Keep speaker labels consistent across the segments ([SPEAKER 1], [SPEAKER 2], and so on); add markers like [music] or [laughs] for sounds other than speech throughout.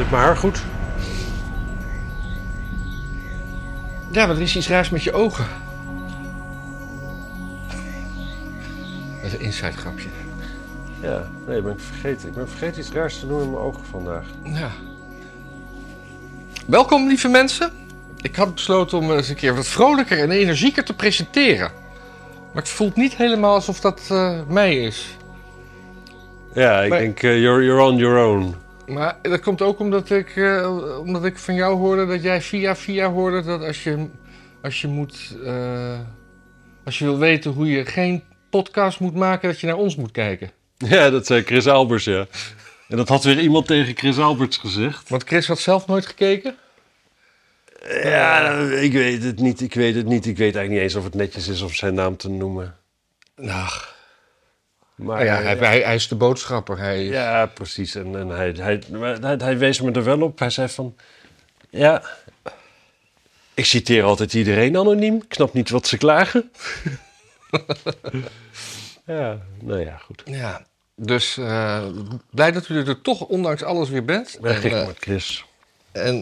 [SPEAKER 1] Zit mijn haar goed?
[SPEAKER 2] Ja, maar er is iets raars met je ogen. Dat is een inside grapje.
[SPEAKER 1] Ja, nee, ben ik vergeten. Ik ben vergeten iets raars te doen in mijn ogen vandaag.
[SPEAKER 2] Ja. Welkom, lieve mensen. Ik had besloten om eens een keer wat vrolijker en energieker te presenteren. Maar het voelt niet helemaal alsof dat eh, mij is.
[SPEAKER 1] Ja, ik
[SPEAKER 2] Maar-
[SPEAKER 1] denk, eh, you're, you're on your own.
[SPEAKER 2] Maar dat komt ook omdat ik, eh, omdat ik van jou hoorde dat jij via via hoorde dat als je, als je moet. eh, als je wil weten hoe je geen podcast moet maken, dat je naar ons moet kijken. [laughs]
[SPEAKER 1] Ja, dat zei Chris Alberts, ja. En dat had weer iemand tegen Chris Alberts gezegd.
[SPEAKER 2] Want Chris had zelf nooit gekeken.
[SPEAKER 1] Ja, ik weet het niet, ik weet het niet. Ik weet eigenlijk niet eens of het netjes is om zijn naam te noemen.
[SPEAKER 2] Nou,
[SPEAKER 1] Maar
[SPEAKER 2] ja,
[SPEAKER 1] eh,
[SPEAKER 2] hij, hij, hij is de boodschapper. Hij,
[SPEAKER 1] Ja, precies. En, en hij, hij, hij, hij wees me er wel op. Hij zei van... Ja, ik citeer altijd iedereen anoniem. Ik snap niet wat ze klagen. [laughs] ja, nou ja, goed.
[SPEAKER 2] Ja, dus eh, blij dat u er toch ondanks alles weer bent.
[SPEAKER 1] Ben
[SPEAKER 2] En,
[SPEAKER 1] gek
[SPEAKER 2] eh,
[SPEAKER 1] met Chris.
[SPEAKER 2] En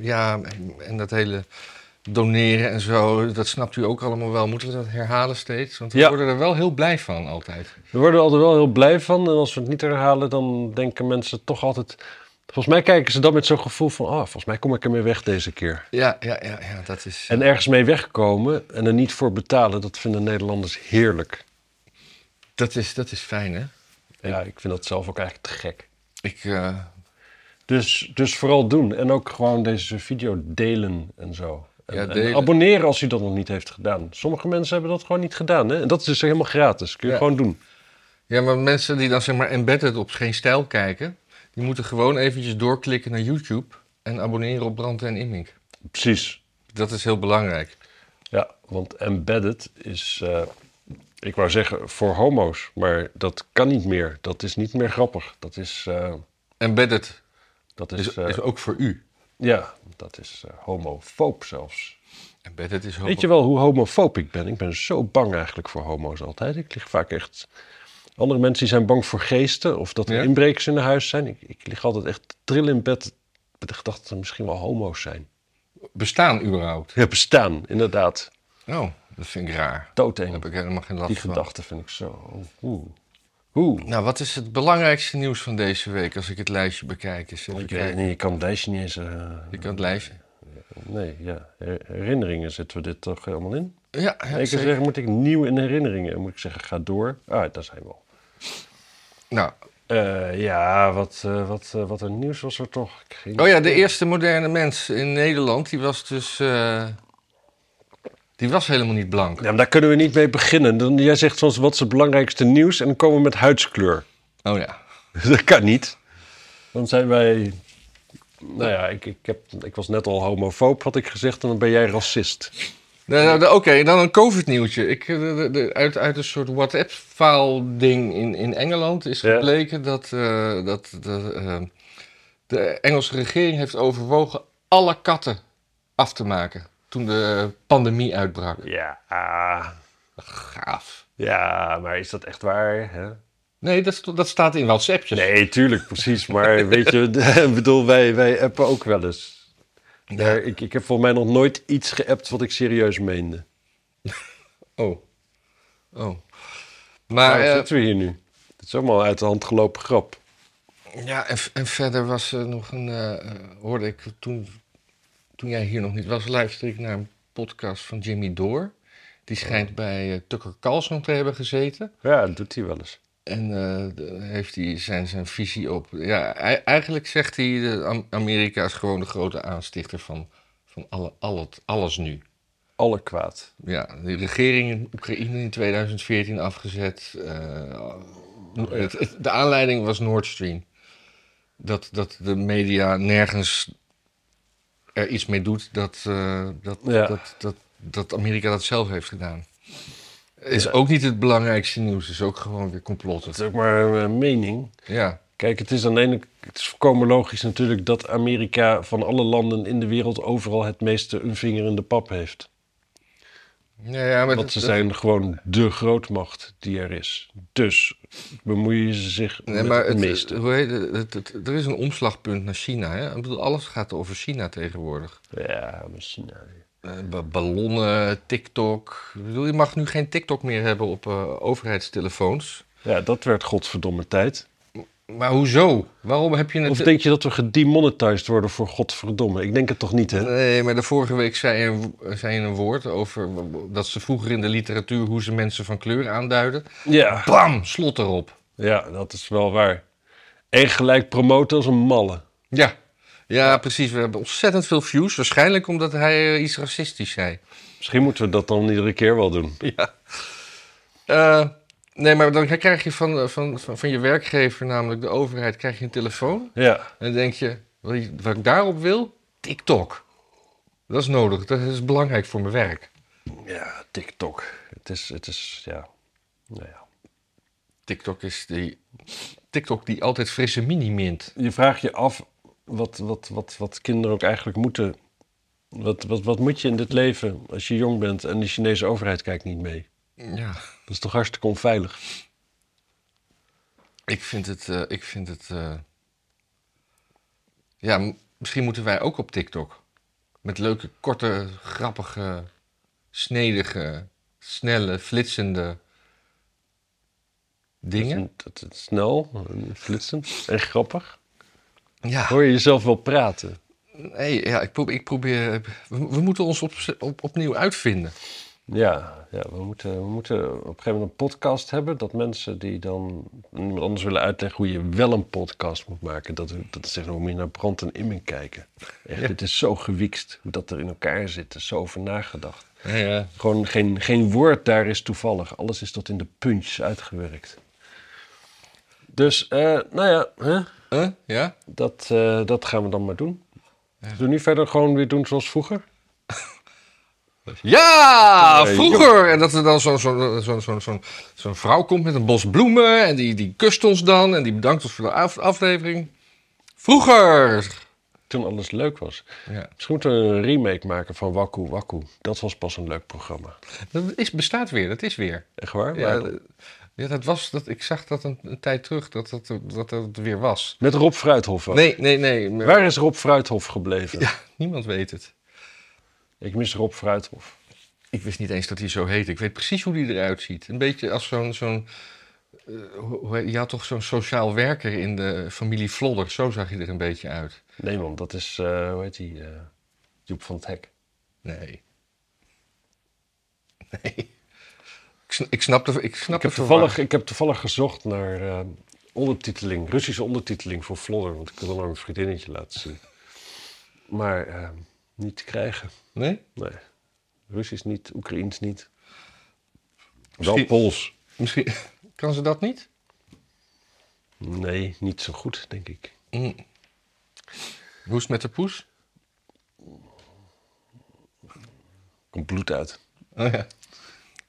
[SPEAKER 2] ja, en, en dat hele doneren en zo, dat snapt u ook allemaal wel. Moeten we dat herhalen steeds? Want we
[SPEAKER 1] Ja.
[SPEAKER 2] worden er wel heel blij van altijd.
[SPEAKER 1] We worden er altijd wel heel blij van. En als we het niet herhalen, dan denken mensen toch altijd... Volgens mij kijken ze dan met zo'n gevoel van... Oh, volgens mij kom ik ermee weg deze keer.
[SPEAKER 2] Ja, ja, ja, ja dat is...
[SPEAKER 1] En ergens mee wegkomen en er niet voor betalen... dat vinden Nederlanders heerlijk.
[SPEAKER 2] dat, is, dat is fijn, hè?
[SPEAKER 1] Ja, ik vind dat zelf ook eigenlijk te gek.
[SPEAKER 2] Ik, eh,
[SPEAKER 1] Dus, dus vooral doen. En ook gewoon deze video delen en zo.
[SPEAKER 2] Ja,
[SPEAKER 1] en abonneren als u dat nog niet heeft gedaan. Sommige mensen hebben dat gewoon niet gedaan. Hè? En dat is dus helemaal gratis. Kun je
[SPEAKER 2] Ja.
[SPEAKER 1] gewoon doen.
[SPEAKER 2] ja, maar mensen die dan zeg maar embedded op geen stijl kijken... die moeten gewoon eventjes doorklikken naar YouTube... en abonneren op Brand en Immink.
[SPEAKER 1] Precies.
[SPEAKER 2] Dat is heel belangrijk.
[SPEAKER 1] Ja, want embedded is... eh, ik wou zeggen voor homo's. Maar dat kan niet meer. Dat is niet meer grappig. Dat is... eh,
[SPEAKER 2] Embedded
[SPEAKER 1] dat
[SPEAKER 2] is,
[SPEAKER 1] is, eh,
[SPEAKER 2] is ook voor u.
[SPEAKER 1] ja, dat is eh, homofoob zelfs.
[SPEAKER 2] Embedded is
[SPEAKER 1] Weet je wel hoe homofoob ik ben? Ik ben zo bang eigenlijk voor homo's altijd. Ik lig vaak echt... Andere mensen die zijn bang voor geesten of dat er
[SPEAKER 2] Ja?
[SPEAKER 1] inbrekers in huis zijn. Ik, ik lig altijd echt te trillen in bed met de gedachte dat er misschien wel homo's zijn.
[SPEAKER 2] bestaan überhaupt?
[SPEAKER 1] Ja, bestaan, inderdaad.
[SPEAKER 2] Oh, dat vind ik raar. Daar
[SPEAKER 1] Doodeng.
[SPEAKER 2] heb ik helemaal geen last
[SPEAKER 1] Die
[SPEAKER 2] van.
[SPEAKER 1] gedachte vind ik zo... Oeh. Oeh.
[SPEAKER 2] Nou, wat is het belangrijkste nieuws van deze week als ik het lijstje bekijk?
[SPEAKER 1] Ik niet, je kan het lijstje niet eens... eh,
[SPEAKER 2] Je kan het lijstje.
[SPEAKER 1] Nee, ja. Her- Herinneringen zetten we dit toch helemaal in?
[SPEAKER 2] Ja, ja
[SPEAKER 1] ik zeggen, moet ik nieuw in herinneringen? Moet ik zeggen, ga door. Ah, daar zijn we al.
[SPEAKER 2] Nou,
[SPEAKER 1] Eh, ja, wat, eh, wat, wat er nieuws was er toch? Ik geen
[SPEAKER 2] oh ja, de eerste moderne mens in Nederland, die was dus... die was helemaal niet blank.
[SPEAKER 1] Ja, maar daar kunnen we niet mee beginnen. Dan, jij zegt soms, wat is het belangrijkste nieuws? En dan komen we met huidskleur.
[SPEAKER 2] Oh ja. [laughs]
[SPEAKER 1] dat kan niet. Dan zijn wij... Nou ja, ik, ik, heb, ik was net al homofoob, had ik gezegd. En dan ben jij racist.
[SPEAKER 2] Nou, Oké, dan een COVID-nieuwtje. Ik, eh, de, uit, uit een soort WhatsApp-file-ding in, in Engeland is
[SPEAKER 1] Ja.
[SPEAKER 2] gebleken dat, eh, dat de, eh, de Engelse regering heeft overwogen alle katten af te maken toen de pandemie uitbrak.
[SPEAKER 1] Ja, ah,
[SPEAKER 2] Gaaf.
[SPEAKER 1] ja, maar is dat echt waar? Hè?
[SPEAKER 2] Nee, dat, dat staat in WhatsAppjes.
[SPEAKER 1] Nee, tuurlijk, precies. Maar [laughs] weet je, ik bedoel, wij, wij appen ook wel eens. Daar, ik, ik heb volgens mij nog nooit iets geappt wat ik serieus meende. [laughs]
[SPEAKER 2] Oh. Oh.
[SPEAKER 1] Maar
[SPEAKER 2] Maar, eh,
[SPEAKER 1] zitten we hier nu? Het is allemaal uit de hand gelopen grap.
[SPEAKER 2] ja, en, en verder was er nog een... eh, eh, hoorde ik toen, toen jij hier nog niet was, luisterde ik naar een podcast van Jimmy Door. Die schijnt bij eh, Tucker Carlson te hebben gezeten.
[SPEAKER 1] Ja, dat doet hij wel eens.
[SPEAKER 2] En de- heeft hij zijn, zijn visie op. Ja, ei- eigenlijk zegt hij: Amerika is gewoon de grote aanstichter van, van alle, al het, alles nu.
[SPEAKER 1] Alle kwaad.
[SPEAKER 2] Ja, de regering in Oekraïne in 2014 afgezet. eh, het- het- de aanleiding was Nord Stream. Dat, dat de media nergens er iets mee doet dat, eh, dat,
[SPEAKER 1] Ja.
[SPEAKER 2] dat, dat, dat Amerika dat zelf heeft gedaan. Is
[SPEAKER 1] Ja.
[SPEAKER 2] ook niet het belangrijkste nieuws, is ook gewoon weer complotten.
[SPEAKER 1] Dat is ook maar een mening.
[SPEAKER 2] Ja.
[SPEAKER 1] Kijk, het is aan de ene het is volkomen logisch natuurlijk dat Amerika van alle landen in de wereld overal het meeste een vinger in de pap heeft.
[SPEAKER 2] Ja, ja, maar
[SPEAKER 1] Want
[SPEAKER 2] dat-
[SPEAKER 1] ze
[SPEAKER 2] dat-
[SPEAKER 1] zijn gewoon de grootmacht die er is. Dus bemoeien ze zich
[SPEAKER 2] Nee,
[SPEAKER 1] met
[SPEAKER 2] maar
[SPEAKER 1] het meeste.
[SPEAKER 2] hoe heet het, het- het- er is een omslagpunt naar China. Hè? Ik bedoel, alles gaat over China tegenwoordig.
[SPEAKER 1] Ja, maar China.
[SPEAKER 2] Eh, ba- ballonnen, TikTok. Ik bedoel, je mag nu geen TikTok meer hebben op eh, overheidstelefoons.
[SPEAKER 1] Ja, dat werd godverdomme tijd.
[SPEAKER 2] Maar hoezo? Waarom heb je het...
[SPEAKER 1] Of denk je dat we gedemonetized worden voor godverdomme? Ik denk het toch niet, hè?
[SPEAKER 2] Nee, maar de vorige week zei je, een, zei een woord over dat ze vroeger in de literatuur hoe ze mensen van kleur aanduiden.
[SPEAKER 1] Ja.
[SPEAKER 2] Bam, slot erop.
[SPEAKER 1] Ja, dat is wel waar. En gelijk promoten als een malle.
[SPEAKER 2] Ja. Ja, precies. We hebben ontzettend veel views. Waarschijnlijk omdat hij eh, iets racistisch zei.
[SPEAKER 1] Misschien moeten we dat dan iedere keer wel doen.
[SPEAKER 2] Ja. Eh, nee, maar dan krijg je van, van, van, van je werkgever, namelijk de overheid, krijg je een telefoon.
[SPEAKER 1] Ja.
[SPEAKER 2] En dan denk je, wat ik, wat ik daarop wil? TikTok. Dat is nodig. Dat is belangrijk voor mijn werk.
[SPEAKER 1] Ja, TikTok. Het is, het is, ja. Nou ja.
[SPEAKER 2] TikTok is die... TikTok die altijd frisse mini mint.
[SPEAKER 1] Je vraagt je af wat, wat, wat, wat kinderen ook eigenlijk moeten. Wat, wat, wat moet je in dit leven als je jong bent en de Chinese overheid kijkt niet mee?
[SPEAKER 2] Ja.
[SPEAKER 1] Dat is toch hartstikke onveilig?
[SPEAKER 2] Ik vind het... eh, ik vind het eh, Ja, misschien moeten wij ook op TikTok. Met leuke, korte, grappige, snedige, snelle, flitsende dingen.
[SPEAKER 1] Dat is snel, en flitsend en grappig.
[SPEAKER 2] Ja.
[SPEAKER 1] Hoor je jezelf wel praten?
[SPEAKER 2] Nee, ja, ik probeer... Ik probeer we, we moeten ons op, op, opnieuw uitvinden.
[SPEAKER 1] Ja, ja we, moeten, we moeten op een gegeven moment een podcast hebben. Dat mensen die dan iemand anders willen uitleggen hoe je wel een podcast moet maken. Dat, dat ze zeggen, hoe moet je naar Brand en Immen kijken. Echt,
[SPEAKER 2] Ja.
[SPEAKER 1] Dit is zo gewiekst, hoe dat er in elkaar zit. Er is zo over nagedacht.
[SPEAKER 2] Ja, ja.
[SPEAKER 1] Gewoon geen, geen woord daar is toevallig. Alles is tot in de punch uitgewerkt. Dus, eh, nou ja, hè?
[SPEAKER 2] Huh? ja?
[SPEAKER 1] Dat, eh, dat gaan we dan maar doen. Zullen we nu verder gewoon weer doen zoals vroeger?
[SPEAKER 2] Ja, vroeger. En dat er dan zo'n zo, zo, zo, zo, zo'n vrouw komt met een bos bloemen. En die, die kust ons dan. En die bedankt ons voor de af- aflevering. Vroeger.
[SPEAKER 1] Toen alles leuk was.
[SPEAKER 2] Ja.
[SPEAKER 1] Misschien moeten we een remake maken van Wakku Wakku. Dat was pas een leuk programma.
[SPEAKER 2] Dat is, bestaat weer. Dat is weer.
[SPEAKER 1] Echt waar?
[SPEAKER 2] Ja, ja dat was, dat, ik zag dat een, een tijd terug. Dat dat, dat weer was.
[SPEAKER 1] Met Rob Fruithof ook.
[SPEAKER 2] Nee, nee, nee. maar-
[SPEAKER 1] Waar is Rob Fruithof gebleven?
[SPEAKER 2] Ja, niemand weet het.
[SPEAKER 1] Ik mis Rob Fruithof.
[SPEAKER 2] Ik wist niet eens dat hij zo heet. Ik weet precies hoe hij eruit ziet. Een beetje als zo'n... zo'n eh, je had toch zo'n sociaal werker in de familie Vlodder. Zo zag je er een beetje uit.
[SPEAKER 1] Nee man, dat is, eh, hoe heet die? eh, Joep van het Hek.
[SPEAKER 2] Nee. [laughs] Nee. Ik, sn- ik snap de, ik snap
[SPEAKER 1] Ik heb, toevallig, ik heb toevallig gezocht naar ondertiteling, Russische ondertiteling voor Vlodder. Want ik wil dan een vriendinnetje laten zien. Maar niet te krijgen.
[SPEAKER 2] Nee?
[SPEAKER 1] Nee. Russisch niet, Oekraïens niet.
[SPEAKER 2] Misschien-
[SPEAKER 1] Wel Pools.
[SPEAKER 2] Misschien... Kan ze dat niet?
[SPEAKER 1] Nee, niet zo goed, denk ik.
[SPEAKER 2] Mm. Hoe is het met de poes?
[SPEAKER 1] Komt bloed uit.
[SPEAKER 2] Oh ja.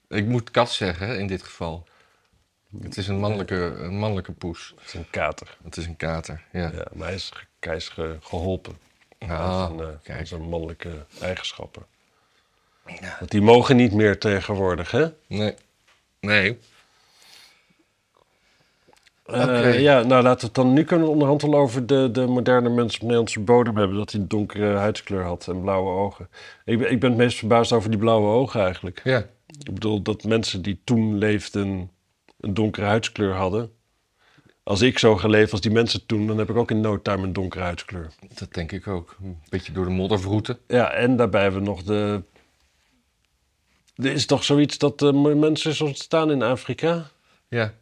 [SPEAKER 2] Ik moet kat zeggen, in dit geval. Het is een mannelijke, een mannelijke poes.
[SPEAKER 1] Het is een kater.
[SPEAKER 2] Het is een kater, ja.
[SPEAKER 1] Ja, maar hij is, ge- hij is ge- geholpen. Aan zijn, eh,
[SPEAKER 2] kijk.
[SPEAKER 1] aan zijn mannelijke eigenschappen. Want die mogen niet meer tegenwoordig, hè?
[SPEAKER 2] Nee. Nee.
[SPEAKER 1] Eh, ja, nou laten we het dan... Nu kunnen we onderhand wel over de, de moderne mens op Nederlandse bodem hebben. Dat hij een donkere huidskleur had en blauwe ogen. Ik ben, ik ben het meest verbaasd over die blauwe ogen eigenlijk.
[SPEAKER 2] Ja.
[SPEAKER 1] Ik bedoel, dat mensen die toen leefden een donkere huidskleur hadden. Als ik zo geleefd als die mensen toen, dan heb ik ook in no time een donkere huidskleur.
[SPEAKER 2] Dat denk ik ook. Een beetje door de modder vroeten.
[SPEAKER 1] Ja, en daarbij hebben we nog de... Er is toch zoiets dat eh, mensen is ontstaan in Afrika?
[SPEAKER 2] Ja.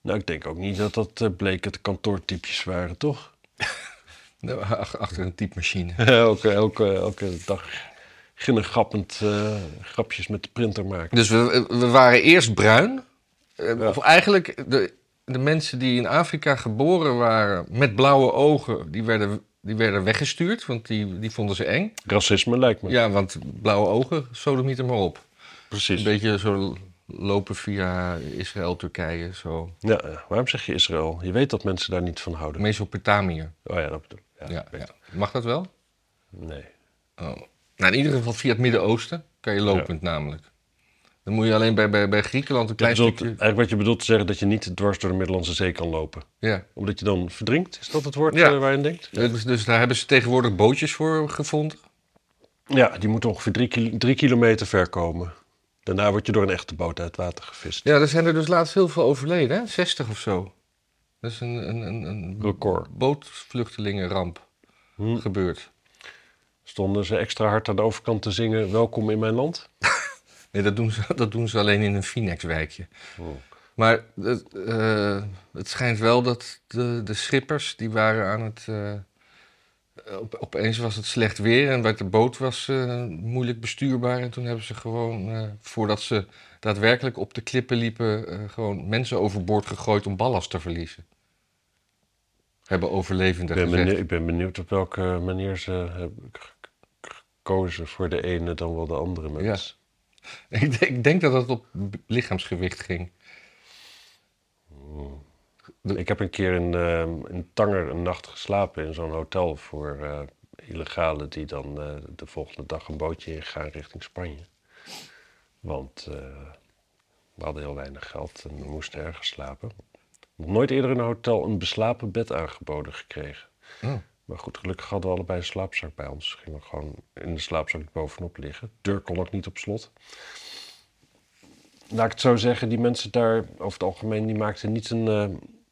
[SPEAKER 1] Nou, ik denk ook niet dat dat eh, bleek het kantoortypjes waren, toch? [laughs]
[SPEAKER 2] Nou, ach- Achter een typemachine. [laughs]
[SPEAKER 1] elke, elke, elke dag ginnegappend eh grapjes met de printer maken.
[SPEAKER 2] Dus we, we waren eerst bruin.
[SPEAKER 1] Ja.
[SPEAKER 2] Of eigenlijk de, de mensen die in Afrika geboren waren met blauwe ogen, die werden, die werden weggestuurd, want die, die vonden ze eng.
[SPEAKER 1] Racisme lijkt me.
[SPEAKER 2] Ja, want blauwe ogen, sodemiet er maar op.
[SPEAKER 1] precies.
[SPEAKER 2] Een beetje zo lopen via Israël, Turkije, zo.
[SPEAKER 1] Ja, ja, waarom zeg je Israël? Je weet dat mensen daar niet van houden.
[SPEAKER 2] Mesopotamië.
[SPEAKER 1] Oh ja, dat bedoel ik.
[SPEAKER 2] Ja, ja. Mag dat wel?
[SPEAKER 1] Nee.
[SPEAKER 2] Oh. Nou, in ieder geval via het Midden-Oosten kan je lopend namelijk. Dan moet je alleen bij, bij, bij Griekenland een klein
[SPEAKER 1] bedoelt,
[SPEAKER 2] stukje...
[SPEAKER 1] eigenlijk wat je bedoelt te zeggen dat je niet dwars door de Middellandse Zee kan lopen.
[SPEAKER 2] Ja.
[SPEAKER 1] Omdat je dan verdrinkt, is dat het woord
[SPEAKER 2] Ja.
[SPEAKER 1] eh, waar je aan denkt?
[SPEAKER 2] Dus, dus daar hebben ze tegenwoordig bootjes voor gevonden.
[SPEAKER 1] Ja, die moeten ongeveer drie, drie kilometer ver komen. Daarna word je door een echte boot uit het water gevist.
[SPEAKER 2] Ja, er zijn er dus laatst heel veel overleden, hè? 60 of zo. Dat is een, een, een, een
[SPEAKER 1] Record.
[SPEAKER 2] bootvluchtelingenramp
[SPEAKER 1] Hm.
[SPEAKER 2] gebeurd.
[SPEAKER 1] Stonden ze extra hard aan de overkant te zingen, welkom in mijn land? [laughs]
[SPEAKER 2] Nee, dat doen ze, [laughs] dat doen ze alleen in een Finex-wijkje.
[SPEAKER 1] Oh.
[SPEAKER 2] Maar het, eh, het schijnt wel dat de, de schippers, die waren aan het... eh, op, opeens was het slecht weer en werd de boot was eh, moeilijk bestuurbaar. En toen hebben ze gewoon, voordat ze daadwerkelijk op de klippen liepen... gewoon mensen overboord gegooid om ballast te verliezen. Hebben
[SPEAKER 1] Ik
[SPEAKER 2] overlevenden
[SPEAKER 1] ben,
[SPEAKER 2] gezegd.
[SPEAKER 1] benieuwd, ik ben benieuwd op welke manier ze hebben gekozen voor de ene dan wel de andere mens. [laughs]
[SPEAKER 2] Ik, denk- ik denk dat het op lichaamsgewicht ging.
[SPEAKER 1] Ik heb een keer in, eh, in Tanger een nacht geslapen in zo'n hotel voor eh, illegalen die dan eh, de volgende dag een bootje ingaan richting Spanje. Want eh, we hadden heel weinig geld en we moesten ergens slapen. Nog nooit eerder in een hotel een beslapen bed aangeboden gekregen.
[SPEAKER 2] Oh.
[SPEAKER 1] Maar goed, gelukkig hadden we allebei een slaapzak bij ons. Gingen we gewoon in de slaapzak bovenop liggen. De deur kon ook niet op slot. Laat ik het zo zeggen, die mensen daar over het algemeen die maakten niet een. eh,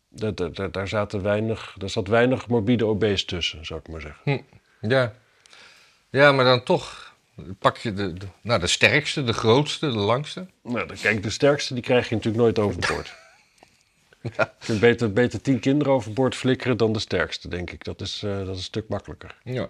[SPEAKER 1] daar, daar- daar, zaten weinig, daar zat weinig morbide obese tussen, zou ik maar zeggen.
[SPEAKER 2] Ja. ja, maar dan toch pak je de, de, nou, de sterkste, de grootste, de langste.
[SPEAKER 1] Nou, dan, kijk, de sterkste die krijg je natuurlijk nooit overboord. [laughs] Je kunt beter, beter tien kinderen overboord flikkeren dan de sterkste, denk ik. Dat is, eh, dat is een stuk makkelijker.
[SPEAKER 2] Ja.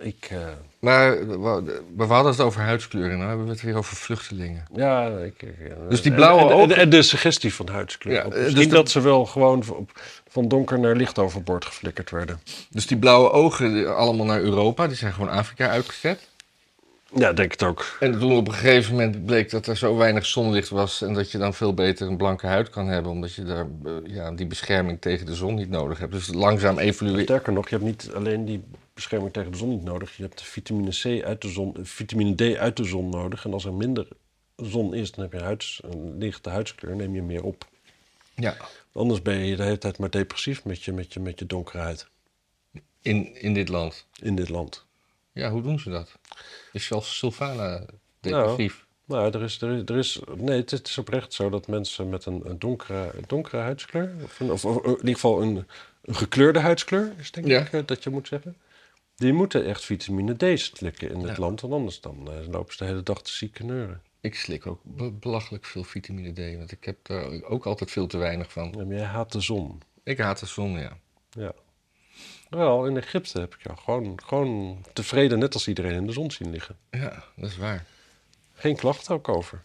[SPEAKER 1] Ik, eh,
[SPEAKER 2] Maar we, we hadden het over huidskleur en nu hebben we het weer over vluchtelingen.
[SPEAKER 1] ja, ik, ik- eh,
[SPEAKER 2] Dus die blauwe
[SPEAKER 1] en, en-
[SPEAKER 2] ogen-
[SPEAKER 1] En, de suggestie van huidskleur.
[SPEAKER 2] Ja, dus de-
[SPEAKER 1] dat ze wel gewoon van, van donker naar licht overboord geflikkerd werden.
[SPEAKER 2] Dus die blauwe ogen, allemaal naar Europa, die zijn gewoon Afrika uitgezet.
[SPEAKER 1] Ja, denk het ook.
[SPEAKER 2] En toen op een gegeven moment bleek dat er zo weinig zonlicht was en dat je dan veel beter een blanke huid kan hebben, omdat je daar eh, ja, die bescherming tegen de zon niet nodig hebt. Dus langzaam evolueert.
[SPEAKER 1] Sterker nog, je hebt niet alleen die bescherming tegen de zon niet nodig. Je hebt de vitamine C uit de zon, vitamine D uit de zon nodig. En als er minder zon is, dan heb je huids, een lichte huidskleur, neem je meer op.
[SPEAKER 2] Ja.
[SPEAKER 1] Anders ben je de hele tijd maar depressief met je, met je, met je donkere huid
[SPEAKER 2] In, in dit land.
[SPEAKER 1] in dit land.
[SPEAKER 2] Ja, hoe doen ze dat? Is zelfs Sylvana depressief?
[SPEAKER 1] Nou, er is, er, is- er is, nee, het is, het oprecht zo dat mensen met een, een donkere, donkere huidskleur, of, een- of, of in ieder geval een, een gekleurde huidskleur, is denk ik eh, dat je moet zeggen, die moeten echt vitamine D slikken in dit
[SPEAKER 2] Ja.
[SPEAKER 1] land, want anders dan eh, lopen ze de hele dag te zieke neuren.
[SPEAKER 2] Ik slik ook be- belachelijk veel vitamine D, want ik heb daar ook altijd veel te weinig van.
[SPEAKER 1] Ja, maar jij haat de zon.
[SPEAKER 2] Ik haat de zon, ja.
[SPEAKER 1] Ja. Wel, in Egypte heb ik jou gewoon, gewoon tevreden, net als iedereen, in de zon zien liggen.
[SPEAKER 2] Ja, dat is waar.
[SPEAKER 1] Geen klachten ook over.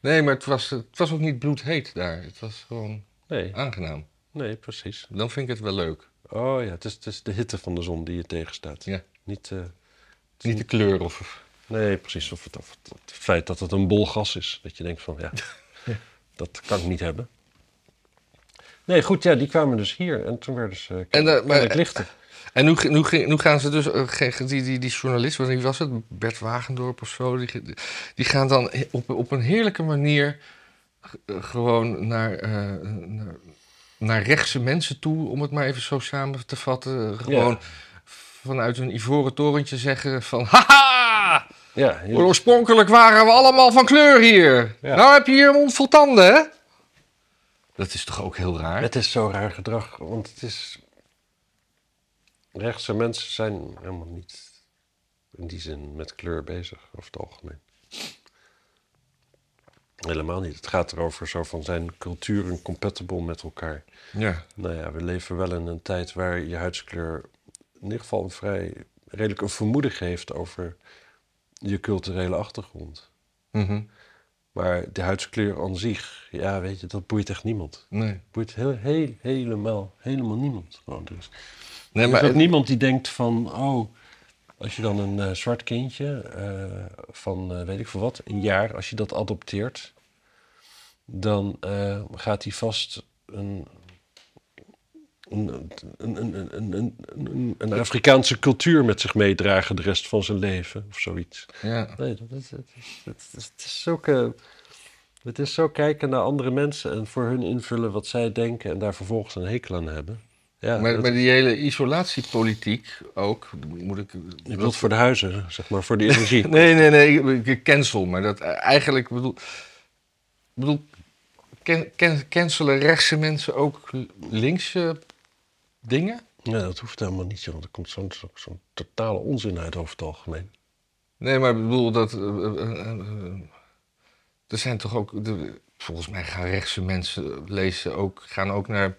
[SPEAKER 2] Nee, maar het was, het was ook niet bloedheet daar. Het was gewoon
[SPEAKER 1] Nee,
[SPEAKER 2] aangenaam.
[SPEAKER 1] nee, precies.
[SPEAKER 2] Dan vind ik het wel leuk.
[SPEAKER 1] Oh ja, het is, het is de hitte van de zon die je tegenstaat.
[SPEAKER 2] Ja.
[SPEAKER 1] Niet, eh,
[SPEAKER 2] Niet de kleur of...
[SPEAKER 1] nee, precies. Of het, of het, het feit dat het een bol gas is. Dat je denkt van, ja, [laughs] dat kan ik niet hebben. Nee, goed, ja, die kwamen dus hier. En toen werden ze
[SPEAKER 2] En,
[SPEAKER 1] en,
[SPEAKER 2] eh, maar-
[SPEAKER 1] het lichter.
[SPEAKER 2] En nu, nu, nu gaan ze dus, eh, die, die, die journalist, wie was het? Bert Wagendorp of zo, die, die gaan dan op, op een heerlijke manier eh, gewoon naar, eh, naar, naar rechtse mensen toe, om het maar even zo samen te vatten. Gewoon vanuit een ivoren torentje zeggen van, haha!
[SPEAKER 1] Ja,
[SPEAKER 2] Oorspronkelijk waren we allemaal van kleur hier.
[SPEAKER 1] Ja.
[SPEAKER 2] Nou heb je hier een mond vol tanden, hè? Dat is toch ook heel raar?
[SPEAKER 1] Het is zo raar gedrag, want het is... Rechtse mensen zijn helemaal niet in die zin met kleur bezig, over het algemeen. Helemaal niet. Het gaat erover zo van zijn culturen compatible met elkaar.
[SPEAKER 2] Ja.
[SPEAKER 1] Nou ja, we leven wel in een tijd waar je huidskleur in ieder geval een vrij redelijk een vermoeden geeft over je culturele achtergrond.
[SPEAKER 2] Mhm.
[SPEAKER 1] Maar de huidskleur aan zich, ja, weet je, dat boeit echt niemand.
[SPEAKER 2] Nee.
[SPEAKER 1] boeit heel, heel, helemaal, helemaal niemand. Gewoon dus.
[SPEAKER 2] Nee,
[SPEAKER 1] er
[SPEAKER 2] maar
[SPEAKER 1] is ook niemand die denkt van, oh, als je dan een eh, zwart kindje eh, van, eh, weet ik veel wat, een jaar, als je dat adopteert, dan gaat hij vast een, een, een, een, een, een, een, een Afrikaanse cultuur met zich meedragen de rest van zijn leven of zoiets.
[SPEAKER 2] Ja.
[SPEAKER 1] Nee, dat is, het, is, het, is, het is zulke, het is zo kijken naar andere mensen en voor hun invullen wat zij denken en daar vervolgens een hekel aan hebben. Ja,
[SPEAKER 2] Maar,
[SPEAKER 1] dat-
[SPEAKER 2] maar die hele isolatiepolitiek ook, moet ik...
[SPEAKER 1] je bedoelt voor de huizen, zeg maar, voor de [laughs] energie.
[SPEAKER 2] Nee, nee, nee, ik- cancel. Maar dat eh, eigenlijk bedoel... bedoel can, can- cancelen rechtse mensen ook linkse dingen?
[SPEAKER 1] Ja, dat hoeft helemaal niet, want er komt zo'n zo, zo'n totale onzin uit over het algemeen.
[SPEAKER 2] Nee, maar ik bedoel dat... eh, eh, eh, er zijn toch ook... De, volgens mij gaan rechtse mensen lezen ook, gaan ook naar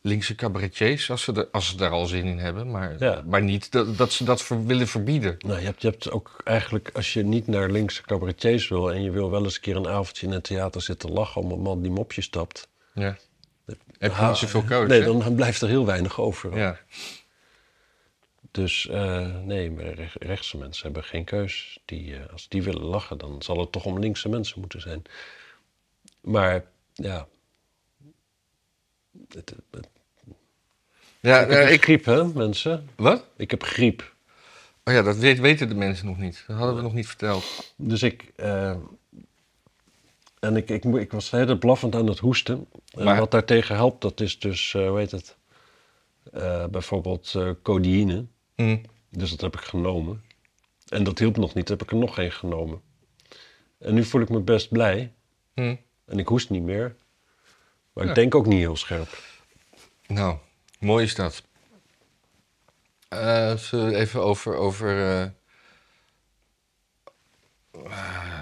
[SPEAKER 2] linkse cabaretiers als ze, er, als ze daar al zin in hebben. Maar,
[SPEAKER 1] Ja.
[SPEAKER 2] maar niet dat, dat ze dat ver- willen verbieden.
[SPEAKER 1] Nou, je hebt, je hebt ook eigenlijk, als je niet naar linkse cabaretiers wil en je wil wel eens een keer een avondje in het theater zitten lachen om een man die mopje stapt.
[SPEAKER 2] Ja. Heb je
[SPEAKER 1] Ah,
[SPEAKER 2] niet zoveel?
[SPEAKER 1] Nee, dan blijft er heel weinig over.
[SPEAKER 2] Ja.
[SPEAKER 1] Dus eh, nee, maar rech- rechtse mensen hebben geen keus. Die, eh, als die willen lachen, dan zal het toch om linkse mensen moeten zijn. Maar ja. Het, het-
[SPEAKER 2] Ja,
[SPEAKER 1] ik heb
[SPEAKER 2] ik...
[SPEAKER 1] griep, hè, mensen?
[SPEAKER 2] Wat?
[SPEAKER 1] Ik heb griep.
[SPEAKER 2] Oh ja, dat weten de mensen nog niet. Dat hadden we nog niet verteld.
[SPEAKER 1] Dus ik. eh, en ik, ik, ik was heel blaffend aan het hoesten. En
[SPEAKER 2] Maar-
[SPEAKER 1] wat daartegen helpt, dat is dus, eh hoe heet het? Eh, bijvoorbeeld eh codeïne.
[SPEAKER 2] Hm.
[SPEAKER 1] Dus dat heb ik genomen. En dat hielp nog niet, heb ik er nog één genomen. En nu voel ik me best blij.
[SPEAKER 2] Hm.
[SPEAKER 1] En ik hoest niet meer. Maar
[SPEAKER 2] Ja.
[SPEAKER 1] ik denk ook niet heel scherp.
[SPEAKER 2] Nou, mooi is dat. Zullen we even over, over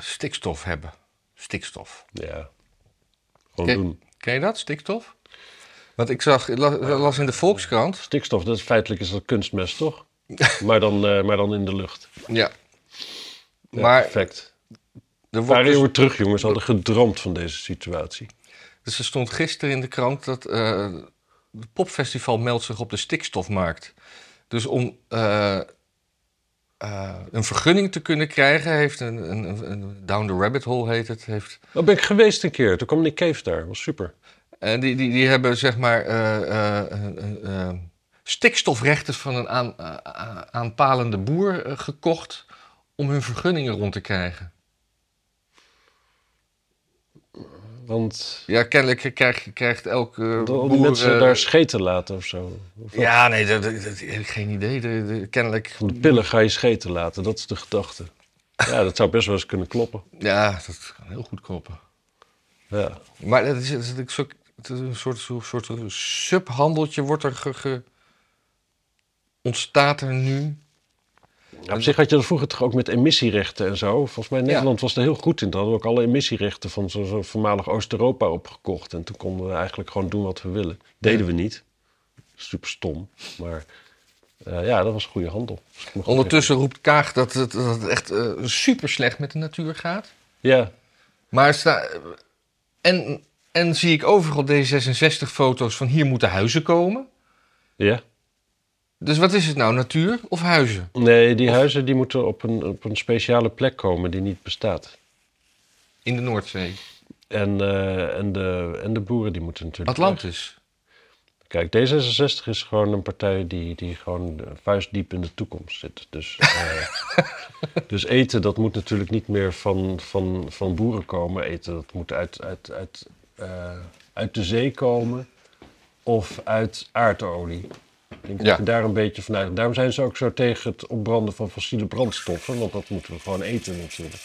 [SPEAKER 2] stikstof hebben? Stikstof.
[SPEAKER 1] Ja. Gewoon
[SPEAKER 2] Ken,
[SPEAKER 1] doen.
[SPEAKER 2] ken je dat, stikstof? Want ik zag, las, las in de Volkskrant.
[SPEAKER 1] Stikstof, dat is feitelijk is dat kunstmest, toch? [laughs] maar, dan, eh, maar dan in de lucht.
[SPEAKER 2] Ja.
[SPEAKER 1] Ja,
[SPEAKER 2] Maar
[SPEAKER 1] perfect.
[SPEAKER 2] er
[SPEAKER 1] Een
[SPEAKER 2] wordt
[SPEAKER 1] paar
[SPEAKER 2] dus-
[SPEAKER 1] terug, jongens, hadden gedroomd van deze situatie.
[SPEAKER 2] Dus er stond gisteren in de krant dat eh het popfestival meldt zich op de stikstofmarkt. Dus om eh, eh, een vergunning te kunnen krijgen, heeft een, een, Down the Rabbit Hole heet het, heeft,
[SPEAKER 1] Daar ben ik geweest een keer. Toen kwam Nick Cave daar. was super.
[SPEAKER 2] en die, die, die hebben zeg maar eh, stikstofrechten van een aan, aanpalende boer gekocht om hun vergunningen rond te krijgen.
[SPEAKER 1] Want
[SPEAKER 2] Ja, kennelijk krijg, krijgt elke
[SPEAKER 1] al die
[SPEAKER 2] boer...
[SPEAKER 1] mensen
[SPEAKER 2] eh,
[SPEAKER 1] daar scheten laten of zo. Of?
[SPEAKER 2] Ja, nee, dat, dat, dat heb ik geen idee. De, de- kennelijk...
[SPEAKER 1] Van de pillen ga je scheten laten. Dat is de gedachte. Ja, dat zou best wel eens kunnen kloppen.
[SPEAKER 2] Ja, dat kan heel goed kloppen.
[SPEAKER 1] Ja.
[SPEAKER 2] Maar het is, is, een soort- het is een soort, soort, soort subhandeltje wordt er ge, ge- ontstaat er nu.
[SPEAKER 1] Ja, op zich had je dat vroeger toch ook met emissierechten en zo. Volgens mij Nederland was er heel goed in. Daar hadden we ook alle emissierechten van zo'n zo voormalig Oost-Europa opgekocht. En toen konden we eigenlijk gewoon doen wat we willen. Deden we niet. Super stom. Maar eh, ja, dat was goede handel. goed
[SPEAKER 2] Ondertussen roept Kaag dat het, dat het echt eh, super slecht met de natuur gaat.
[SPEAKER 1] Ja,
[SPEAKER 2] Maar sta, en, en zie ik overal D66-foto's van hier moeten huizen komen.
[SPEAKER 1] ja.
[SPEAKER 2] Dus wat is het nou, natuur of huizen?
[SPEAKER 1] Nee, die huizen die moeten op een, op een speciale plek komen die niet bestaat.
[SPEAKER 2] In de Noordzee.
[SPEAKER 1] En, eh, en, de, en de boeren die moeten natuurlijk... weg.
[SPEAKER 2] Atlantis.
[SPEAKER 1] Kijk, D66 is gewoon een partij die, die gewoon vuistdiep in de toekomst zit. Dus, eh, [laughs] dus eten, dat moet natuurlijk niet meer van, van, van boeren komen. Eten, dat moet uit, uit, uit, eh, uit de zee komen of uit aardolie. Ik denk
[SPEAKER 2] Ja.
[SPEAKER 1] dat je daar een beetje vanuit... Daarom zijn ze ook zo tegen het opbranden van fossiele brandstoffen. Want dat moeten we gewoon eten natuurlijk.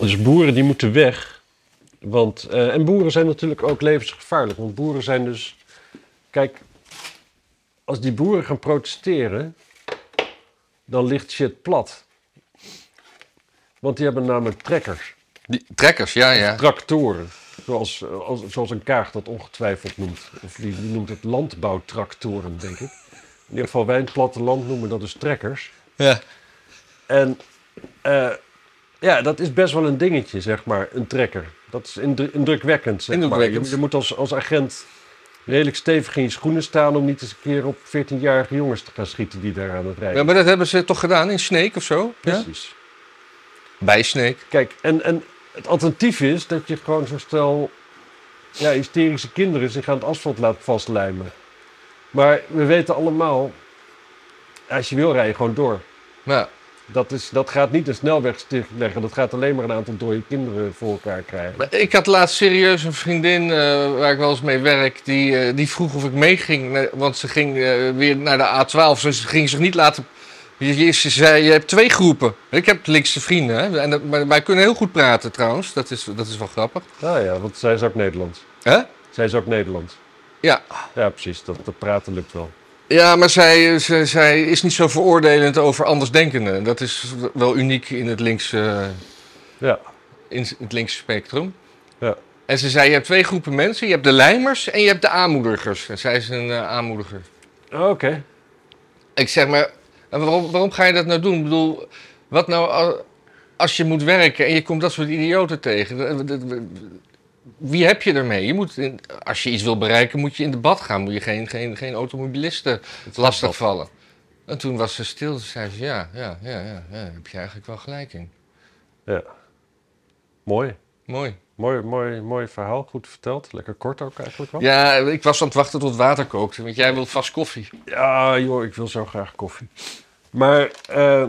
[SPEAKER 1] Dus boeren die moeten weg. Want, eh, en boeren zijn natuurlijk ook levensgevaarlijk. Want boeren zijn dus. Kijk, als die boeren gaan protesteren, dan ligt shit plat. Want die hebben namelijk trekkers,
[SPEAKER 2] Die, trekkers, ja, ja.
[SPEAKER 1] tractoren. Zoals, eh, als, zoals een kaag dat ongetwijfeld noemt. Of die, die noemt het landbouwtractoren, denk ik. In ieder geval wij in het platteland noemen dat dus trekkers.
[SPEAKER 2] ja.
[SPEAKER 1] En eh, ja, dat is best wel een dingetje, zeg maar, een trekker. Dat is indru- indrukwekkend, zeg
[SPEAKER 2] Indrukwekkend.
[SPEAKER 1] maar. Je, je moet als, als agent redelijk stevig in je schoenen staan... om niet eens een keer op 14-jarige jongens te gaan schieten die daar aan het rijden.
[SPEAKER 2] ja, maar dat hebben ze toch gedaan in Sneek of zo? Ja?
[SPEAKER 1] Precies.
[SPEAKER 2] Bij Sneek.
[SPEAKER 1] Kijk, en, en het alternatief is dat je gewoon zo stel ja, hysterische kinderen zich aan het asfalt laten vastlijmen. Maar we weten allemaal, als je wil rijden, gewoon door. Dat, is, dat gaat niet een snelweg stilleggen. Dat gaat alleen maar een aantal dode kinderen voor elkaar krijgen.
[SPEAKER 2] maar ik had laatst serieus een vriendin eh, waar ik wel eens mee werk. Die, eh, die vroeg of ik meeging. Want ze ging eh, weer naar de A12. Dus ze ging zich niet laten. Je, je- ze zei: Je hebt twee groepen. Ik heb linkse vrienden. Hè? En dat, maar wij kunnen heel goed praten trouwens. Dat is, dat is wel grappig.
[SPEAKER 1] Ah ja, want zij is ook Nederlands.
[SPEAKER 2] Hè?
[SPEAKER 1] Zij is ook Nederlands.
[SPEAKER 2] Ja.
[SPEAKER 1] Ja, precies. Dat, dat praten lukt wel.
[SPEAKER 2] Ja, maar zij, ze- zij is niet zo veroordelend over andersdenkenden. Dat is wel uniek in het linkse,
[SPEAKER 1] Ja.
[SPEAKER 2] in het linkse spectrum.
[SPEAKER 1] Ja.
[SPEAKER 2] En ze zei, je hebt twee groepen mensen. Je hebt de lijmers en je hebt de aanmoedigers. En zij is een eh, aanmoediger.
[SPEAKER 1] Oh, Oké.
[SPEAKER 2] Ik zeg maar, en waarom, waarom ga je dat nou doen? Ik bedoel, wat nou al- als je moet werken en je komt dat soort idioten tegen? Wie heb je ermee? Je moet in- als je iets wil bereiken, moet je in debat gaan. Moet je geen, geen, geen automobilisten lastigvallen. En toen was ze stil. Toen zei ze, ja, ja, ja, ja, ja, daar heb je eigenlijk wel gelijk in.
[SPEAKER 1] Ja. Mooi.
[SPEAKER 2] Mooi.
[SPEAKER 1] Mooi, mooi, mooi verhaal. Goed verteld. Lekker kort ook eigenlijk wel.
[SPEAKER 2] Ja, ik was aan het wachten tot het water kookte, want jij wilt vast koffie.
[SPEAKER 1] Ja, joh, ik wil zo graag koffie. Maar eh,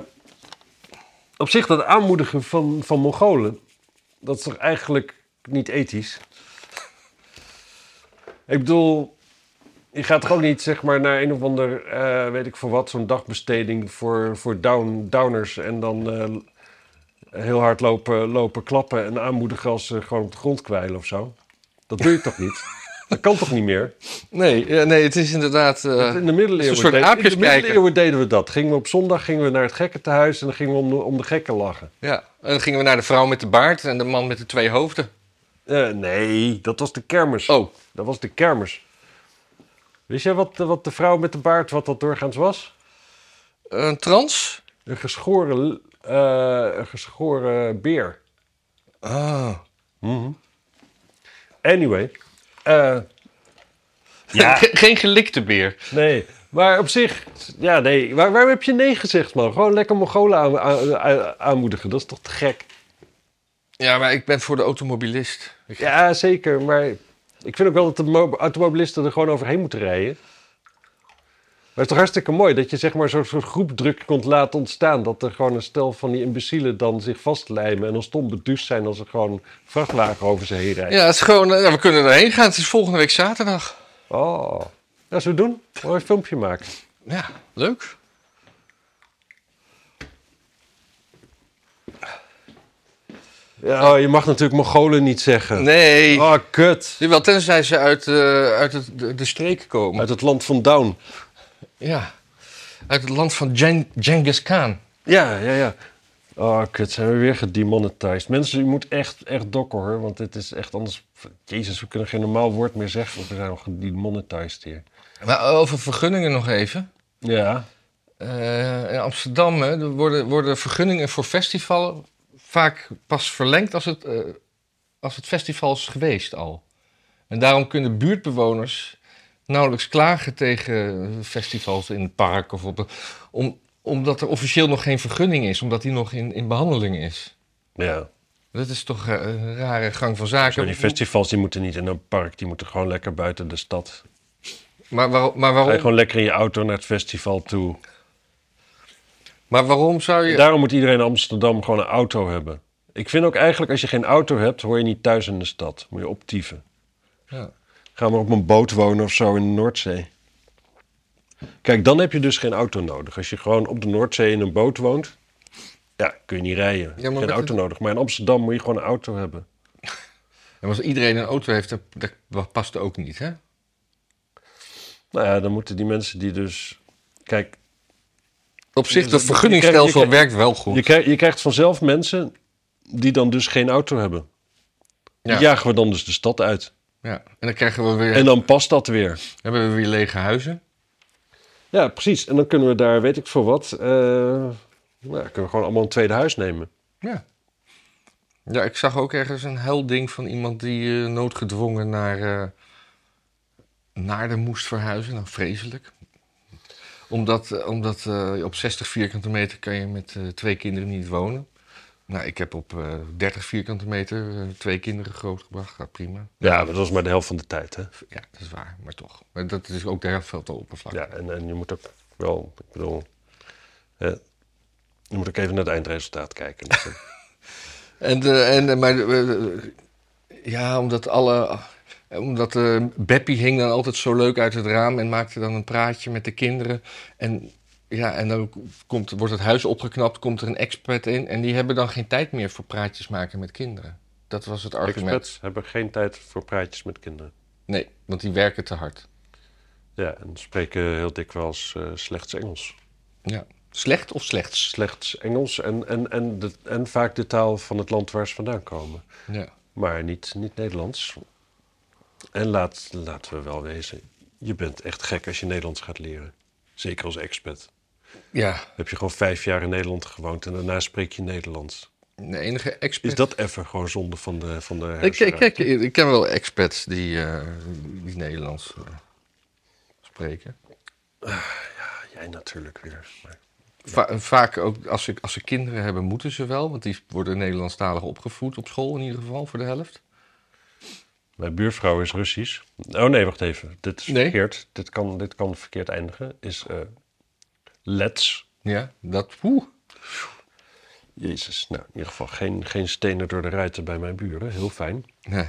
[SPEAKER 1] op zich dat aanmoedigen van, van Mongolen, dat is toch eigenlijk niet ethisch? Ik bedoel, je gaat toch ook niet zeg maar naar een of ander, eh, weet ik voor wat, zo'n dagbesteding voor, voor down, downers en dan eh, heel hard lopen, lopen klappen en aanmoedigen als ze gewoon op de grond kwijlen of zo? Dat doe je toch niet? Dat kan toch niet meer?
[SPEAKER 2] Nee, nee het is inderdaad... eh,
[SPEAKER 1] in de middeleeuwen,
[SPEAKER 2] een soort
[SPEAKER 1] deden-
[SPEAKER 2] aapjes
[SPEAKER 1] in de middeleeuwen deden we dat. Gingen we op zondag gingen we naar het gekkentehuis en dan gingen we om de, om de gekken lachen.
[SPEAKER 2] ja. En dan gingen we naar de vrouw met de baard en de man met de twee hoofden.
[SPEAKER 1] Eh, nee, dat was de kermis.
[SPEAKER 2] Oh,
[SPEAKER 1] Dat was de kermis. Wist jij wat, wat de vrouw met de baard, wat dat doorgaans was?
[SPEAKER 2] een trans?
[SPEAKER 1] Een geschoren, een geschoren beer.
[SPEAKER 2] Ah.
[SPEAKER 1] Anyway. eh, [laughs] ja,
[SPEAKER 2] Ge- Geen gelikte beer.
[SPEAKER 1] nee. Maar op zich, ja, nee. Waar, waarom heb je nee gezegd, man? Gewoon lekker Mongolen aan, aan- aan- aanmoedigen. Dat is toch te gek?
[SPEAKER 2] Ja, maar ik ben voor de automobilist.
[SPEAKER 1] Ja, zeker. Maar ik vind ook wel dat de mo- automobilisten er gewoon overheen moeten rijden. Het is toch hartstikke mooi dat je zeg maar zo'n soort groepdruk kunt laten ontstaan. Dat er gewoon een stel van die imbecielen dan zich vastlijmen en dan stom beduust zijn als er gewoon vrachtwagen over ze heen rijdt.
[SPEAKER 2] Ja, het is gewoon, eh, we kunnen erheen gaan. Het is volgende week zaterdag.
[SPEAKER 1] Oh, ja, zo doen. Mooi een filmpje maken.
[SPEAKER 2] Ja, leuk.
[SPEAKER 1] Ja, oh, je mag natuurlijk Mongolen niet zeggen.
[SPEAKER 2] Nee.
[SPEAKER 1] Oh, kut.
[SPEAKER 2] Jawel, tenzij ze uit, eh, uit het, de, de streek komen.
[SPEAKER 1] Uit het land van Down.
[SPEAKER 2] Ja. Uit het land van Gen Genghis Khan.
[SPEAKER 1] Ja, ja, ja. Oh, kut, zijn we weer gedemonetized. Mensen, u moet echt, echt dokken hoor, want dit is echt anders... Jezus, we kunnen geen normaal woord meer zeggen, want we zijn al gedemonetized hier.
[SPEAKER 2] Maar over vergunningen nog even.
[SPEAKER 1] Ja.
[SPEAKER 2] Eh, in Amsterdam hè, worden, worden vergunningen voor festivals vaak pas verlengd als het, eh, als het festival is geweest al. En daarom kunnen buurtbewoners nauwelijks klagen tegen festivals in het park of op om, omdat er officieel nog geen vergunning is, omdat die nog in, in behandeling is.
[SPEAKER 1] Ja.
[SPEAKER 2] Dat is toch eh, een rare gang van
[SPEAKER 1] Zo,
[SPEAKER 2] zaken.
[SPEAKER 1] die festivals die moeten niet in een park, die moeten gewoon lekker buiten de stad.
[SPEAKER 2] Maar, waarom, maar,
[SPEAKER 1] Ga je
[SPEAKER 2] waarom,
[SPEAKER 1] gewoon lekker in je auto naar het festival toe.
[SPEAKER 2] maar waarom zou je...
[SPEAKER 1] Daarom moet iedereen in Amsterdam gewoon een auto hebben. Ik vind ook eigenlijk, als je geen auto hebt, hoor je niet thuis in de stad. Moet je optieven.
[SPEAKER 2] Ja.
[SPEAKER 1] Ga maar op een boot wonen of zo in de Noordzee. Kijk, dan heb je dus geen auto nodig. Als je gewoon op de Noordzee in een boot woont, ja, kun je niet rijden.
[SPEAKER 2] Ja, maar
[SPEAKER 1] geen auto
[SPEAKER 2] het-
[SPEAKER 1] nodig. Maar in Amsterdam moet je gewoon een auto hebben.
[SPEAKER 2] En als iedereen een auto heeft, dat, past ook niet, hè?
[SPEAKER 1] Nou ja, dan moeten die mensen die dus... Kijk,
[SPEAKER 2] Op zich,
[SPEAKER 1] Je-
[SPEAKER 2] dat
[SPEAKER 1] je
[SPEAKER 2] vergunningsstelsel
[SPEAKER 1] je
[SPEAKER 2] werkt wel goed.
[SPEAKER 1] je, krijgt, je krijgt vanzelf mensen die dan dus geen auto hebben. Die
[SPEAKER 2] Ja.
[SPEAKER 1] jagen we dan dus de stad uit.
[SPEAKER 2] Ja. En dan krijgen we weer,
[SPEAKER 1] En dan past dat weer.
[SPEAKER 2] hebben we weer lege huizen.
[SPEAKER 1] Ja, precies. En dan kunnen we daar, weet ik veel wat... eh, nou, kunnen we gewoon allemaal een tweede huis nemen.
[SPEAKER 2] Ja. Ja, ik zag ook ergens een helding van iemand die eh, noodgedwongen naar eh Naarden moest verhuizen. Nou, vreselijk. Omdat, omdat op 60 vierkante meter kan je met twee kinderen niet wonen. Nou, ik heb op eh 30 vierkante meter eh, twee kinderen grootgebracht. Gaat prima.
[SPEAKER 1] Ja, maar dat was maar de helft van de tijd, hè?
[SPEAKER 2] Ja, dat is waar, maar toch. Maar dat is ook de helft van het oppervlak.
[SPEAKER 1] Ja, en, en je moet ook wel, ik bedoel, hè, je moet ook even naar het eindresultaat kijken. [laughs]
[SPEAKER 2] En, de, en de- maar de- eh, ja, omdat alle. Omdat eh Beppie hing dan altijd zo leuk uit het raam en maakte dan een praatje met de kinderen. En, ja, en dan komt, wordt het huis opgeknapt, komt er een expert in. En die hebben dan geen tijd meer voor praatjes maken met kinderen. Dat was het argument.
[SPEAKER 1] Expats hebben geen tijd voor praatjes met kinderen.
[SPEAKER 2] Nee, want die werken te hard.
[SPEAKER 1] Ja, en spreken heel dikwijls eh slechts Engels.
[SPEAKER 2] Ja. Slecht of slechts?
[SPEAKER 1] Slechts Engels en, en, en, de, en vaak de taal van het land waar ze vandaan komen.
[SPEAKER 2] Ja.
[SPEAKER 1] Maar niet, niet Nederlands. En laat, laten we wel wezen, je bent echt gek als je Nederlands gaat leren. Zeker als expat.
[SPEAKER 2] Ja,
[SPEAKER 1] Heb je gewoon vijf jaar in Nederland gewoond en daarna spreek je Nederlands.
[SPEAKER 2] de enige expert.
[SPEAKER 1] Is dat even gewoon zonde van de, van de
[SPEAKER 2] Ik, ik, ik ken wel expats die, eh, die Nederlands eh, spreken.
[SPEAKER 1] Jij natuurlijk weer. Maar
[SPEAKER 2] Va- vaak ook als ze, als ze kinderen hebben, moeten ze wel. Want die worden Nederlandstalig opgevoed op school in ieder geval, voor de helft.
[SPEAKER 1] Mijn buurvrouw is Russisch. Oh nee, wacht even. Dit is
[SPEAKER 2] Nee?
[SPEAKER 1] verkeerd. Dit kan, dit kan verkeerd eindigen. Is Let's.
[SPEAKER 2] Ja, dat... Oeh.
[SPEAKER 1] Jezus. Nou, in ieder geval geen, geen stenen door de ruiten bij mijn buren. Heel fijn.
[SPEAKER 2] Nee.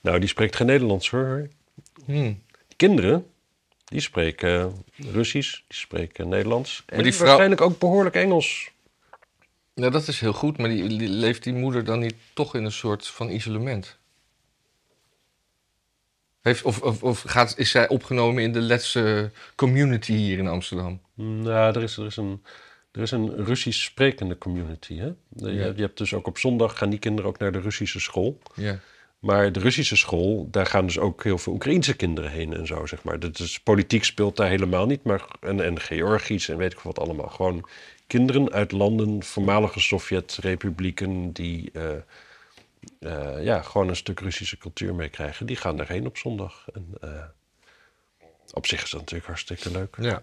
[SPEAKER 1] Nou, die spreekt geen Nederlands hoor.
[SPEAKER 2] Hmm.
[SPEAKER 1] Kinderen, die spreken Russisch, die spreken Nederlands. En
[SPEAKER 2] die vrouw-
[SPEAKER 1] waarschijnlijk ook behoorlijk Engels.
[SPEAKER 2] Nou, dat is heel goed, maar die, die- leeft die moeder dan niet toch in een soort van isolement? Heeft, of of, of gaat, is zij opgenomen in de Letse community hier in Amsterdam?
[SPEAKER 1] Nou, er is, er is een... Er is een Russisch sprekende community. Hè? Je,
[SPEAKER 2] Ja.
[SPEAKER 1] je hebt dus ook op zondag gaan die kinderen ook naar de Russische school.
[SPEAKER 2] Ja.
[SPEAKER 1] Maar de Russische school, daar gaan dus ook heel veel Oekraïense kinderen heen en zo, zeg maar. Dat is, politiek speelt daar helemaal niet, maar en, en Georgisch en weet ik wat allemaal. Gewoon kinderen uit landen, voormalige Sovjet-republieken, die eh, eh, ja, gewoon een stuk Russische cultuur meekrijgen, die gaan daarheen op zondag. En, eh, op zich is dat natuurlijk hartstikke leuk.
[SPEAKER 2] ja.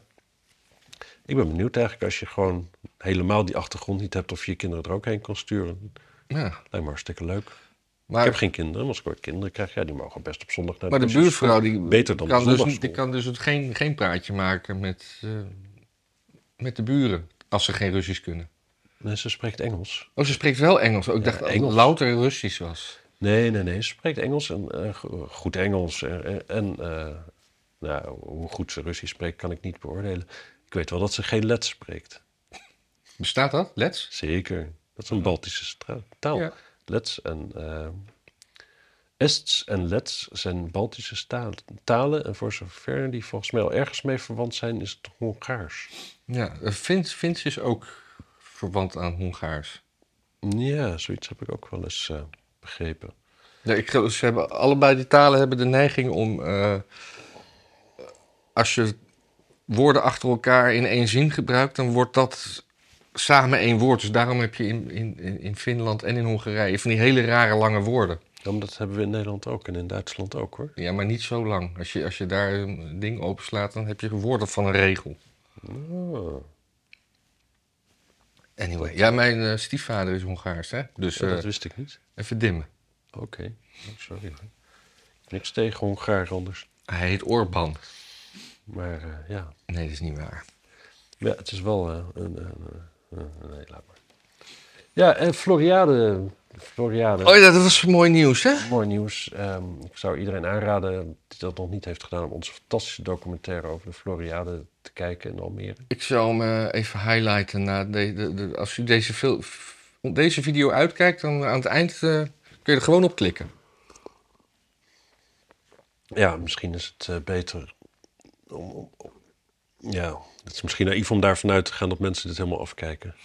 [SPEAKER 1] Ik ben benieuwd eigenlijk als je gewoon helemaal die achtergrond niet hebt of je je kinderen er ook heen kan sturen.
[SPEAKER 2] ja.
[SPEAKER 1] Lijkt me hartstikke leuk.
[SPEAKER 2] Maar,
[SPEAKER 1] Ik heb geen kinderen, maar als ik ooit kinderen krijg, ja, die mogen best op zondag naar
[SPEAKER 2] maar de buurvrouw die
[SPEAKER 1] Beter dan de
[SPEAKER 2] kan, dus, die kan dus het geen, geen praatje maken met, eh, met de buren. Als ze geen Russisch kunnen.
[SPEAKER 1] Nee, ze spreekt Engels.
[SPEAKER 2] Oh, ze spreekt wel Engels. Oh, ik dacht dat het
[SPEAKER 1] Engels.
[SPEAKER 2] louter Russisch was.
[SPEAKER 1] Nee, nee, nee. Ze spreekt Engels en eh, go- goed Engels. En, en eh, nou, hoe goed ze Russisch spreekt, kan ik niet beoordelen. Ik weet wel dat ze geen Lets spreekt.
[SPEAKER 2] Bestaat dat? Lets?
[SPEAKER 1] Zeker. Dat is een Baltische taal.
[SPEAKER 2] Ja.
[SPEAKER 1] Lets en uh, Ests en Lets zijn Baltische talen. En voor zover die volgens mij al ergens mee verwant zijn, is het Hongaars.
[SPEAKER 2] Ja, eh, Fins, Fins is ook verwant aan Hongaars.
[SPEAKER 1] Ja, zoiets heb ik ook wel eens eh, begrepen.
[SPEAKER 2] Ja, ik, ze hebben, allebei die talen hebben de neiging om... eh, als je woorden achter elkaar in één zin gebruikt... dan wordt dat samen één woord. Dus daarom heb je in, in, in- in Finland en in Hongarije... van die hele rare lange woorden.
[SPEAKER 1] Ja, maar dat hebben we in Nederland ook en in Duitsland ook hoor.
[SPEAKER 2] Ja, maar niet zo lang. Als je, als je daar een ding openslaat... dan heb je woorden van een regel.
[SPEAKER 1] Oh,
[SPEAKER 2] Anyway, ja, mijn eh, stiefvader is Hongaars, hè? Dus
[SPEAKER 1] ja,
[SPEAKER 2] eh,
[SPEAKER 1] dat wist ik niet.
[SPEAKER 2] even dimmen.
[SPEAKER 1] Oké, Oh, sorry. Niks tegen Hongaar anders.
[SPEAKER 2] Hij heet Orban.
[SPEAKER 1] Maar eh, ja.
[SPEAKER 2] Nee, dat is niet waar.
[SPEAKER 1] ja, het is wel een, een, een- een- Nee, laat maar. Ja, en Floriade. Floriade.
[SPEAKER 2] Oh ja, dat was mooi nieuws, hè?
[SPEAKER 1] Mooi nieuws. Ehm, ik zou iedereen aanraden die dat nog niet heeft gedaan... om onze fantastische documentaire over de Floriade te kijken in Almere.
[SPEAKER 2] Ik zal hem eh, even highlighten. Na de, de, de- als u deze, deze video uitkijkt, dan aan het eind eh, kun je er gewoon op klikken.
[SPEAKER 1] Ja, misschien is het eh, beter om, om- om- Ja, het is misschien naïef om daarvan uit te gaan dat mensen dit helemaal afkijken.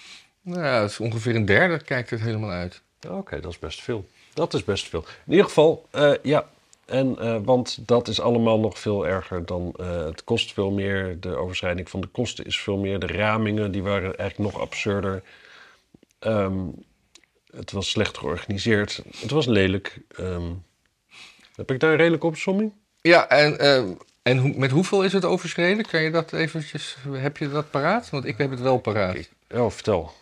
[SPEAKER 2] Nou, ja, het is ongeveer een derde kijkt het helemaal uit.
[SPEAKER 1] Oké, dat is best veel. Dat is best veel. In ieder geval, eh, ja. En, eh, want dat is allemaal nog veel erger dan... eh, het kost veel meer, de overschrijding van de kosten is veel meer. De ramingen, die waren eigenlijk nog absurder. Ehm, het was slecht georganiseerd. Het was lelijk. Ehm, heb ik daar een redelijke opsomming?
[SPEAKER 2] Ja, en, eh, en hoe- met hoeveel is het overschreden? Kan je dat eventjes... Heb je dat paraat? Want ik heb het wel paraat.
[SPEAKER 1] Oh, vertel.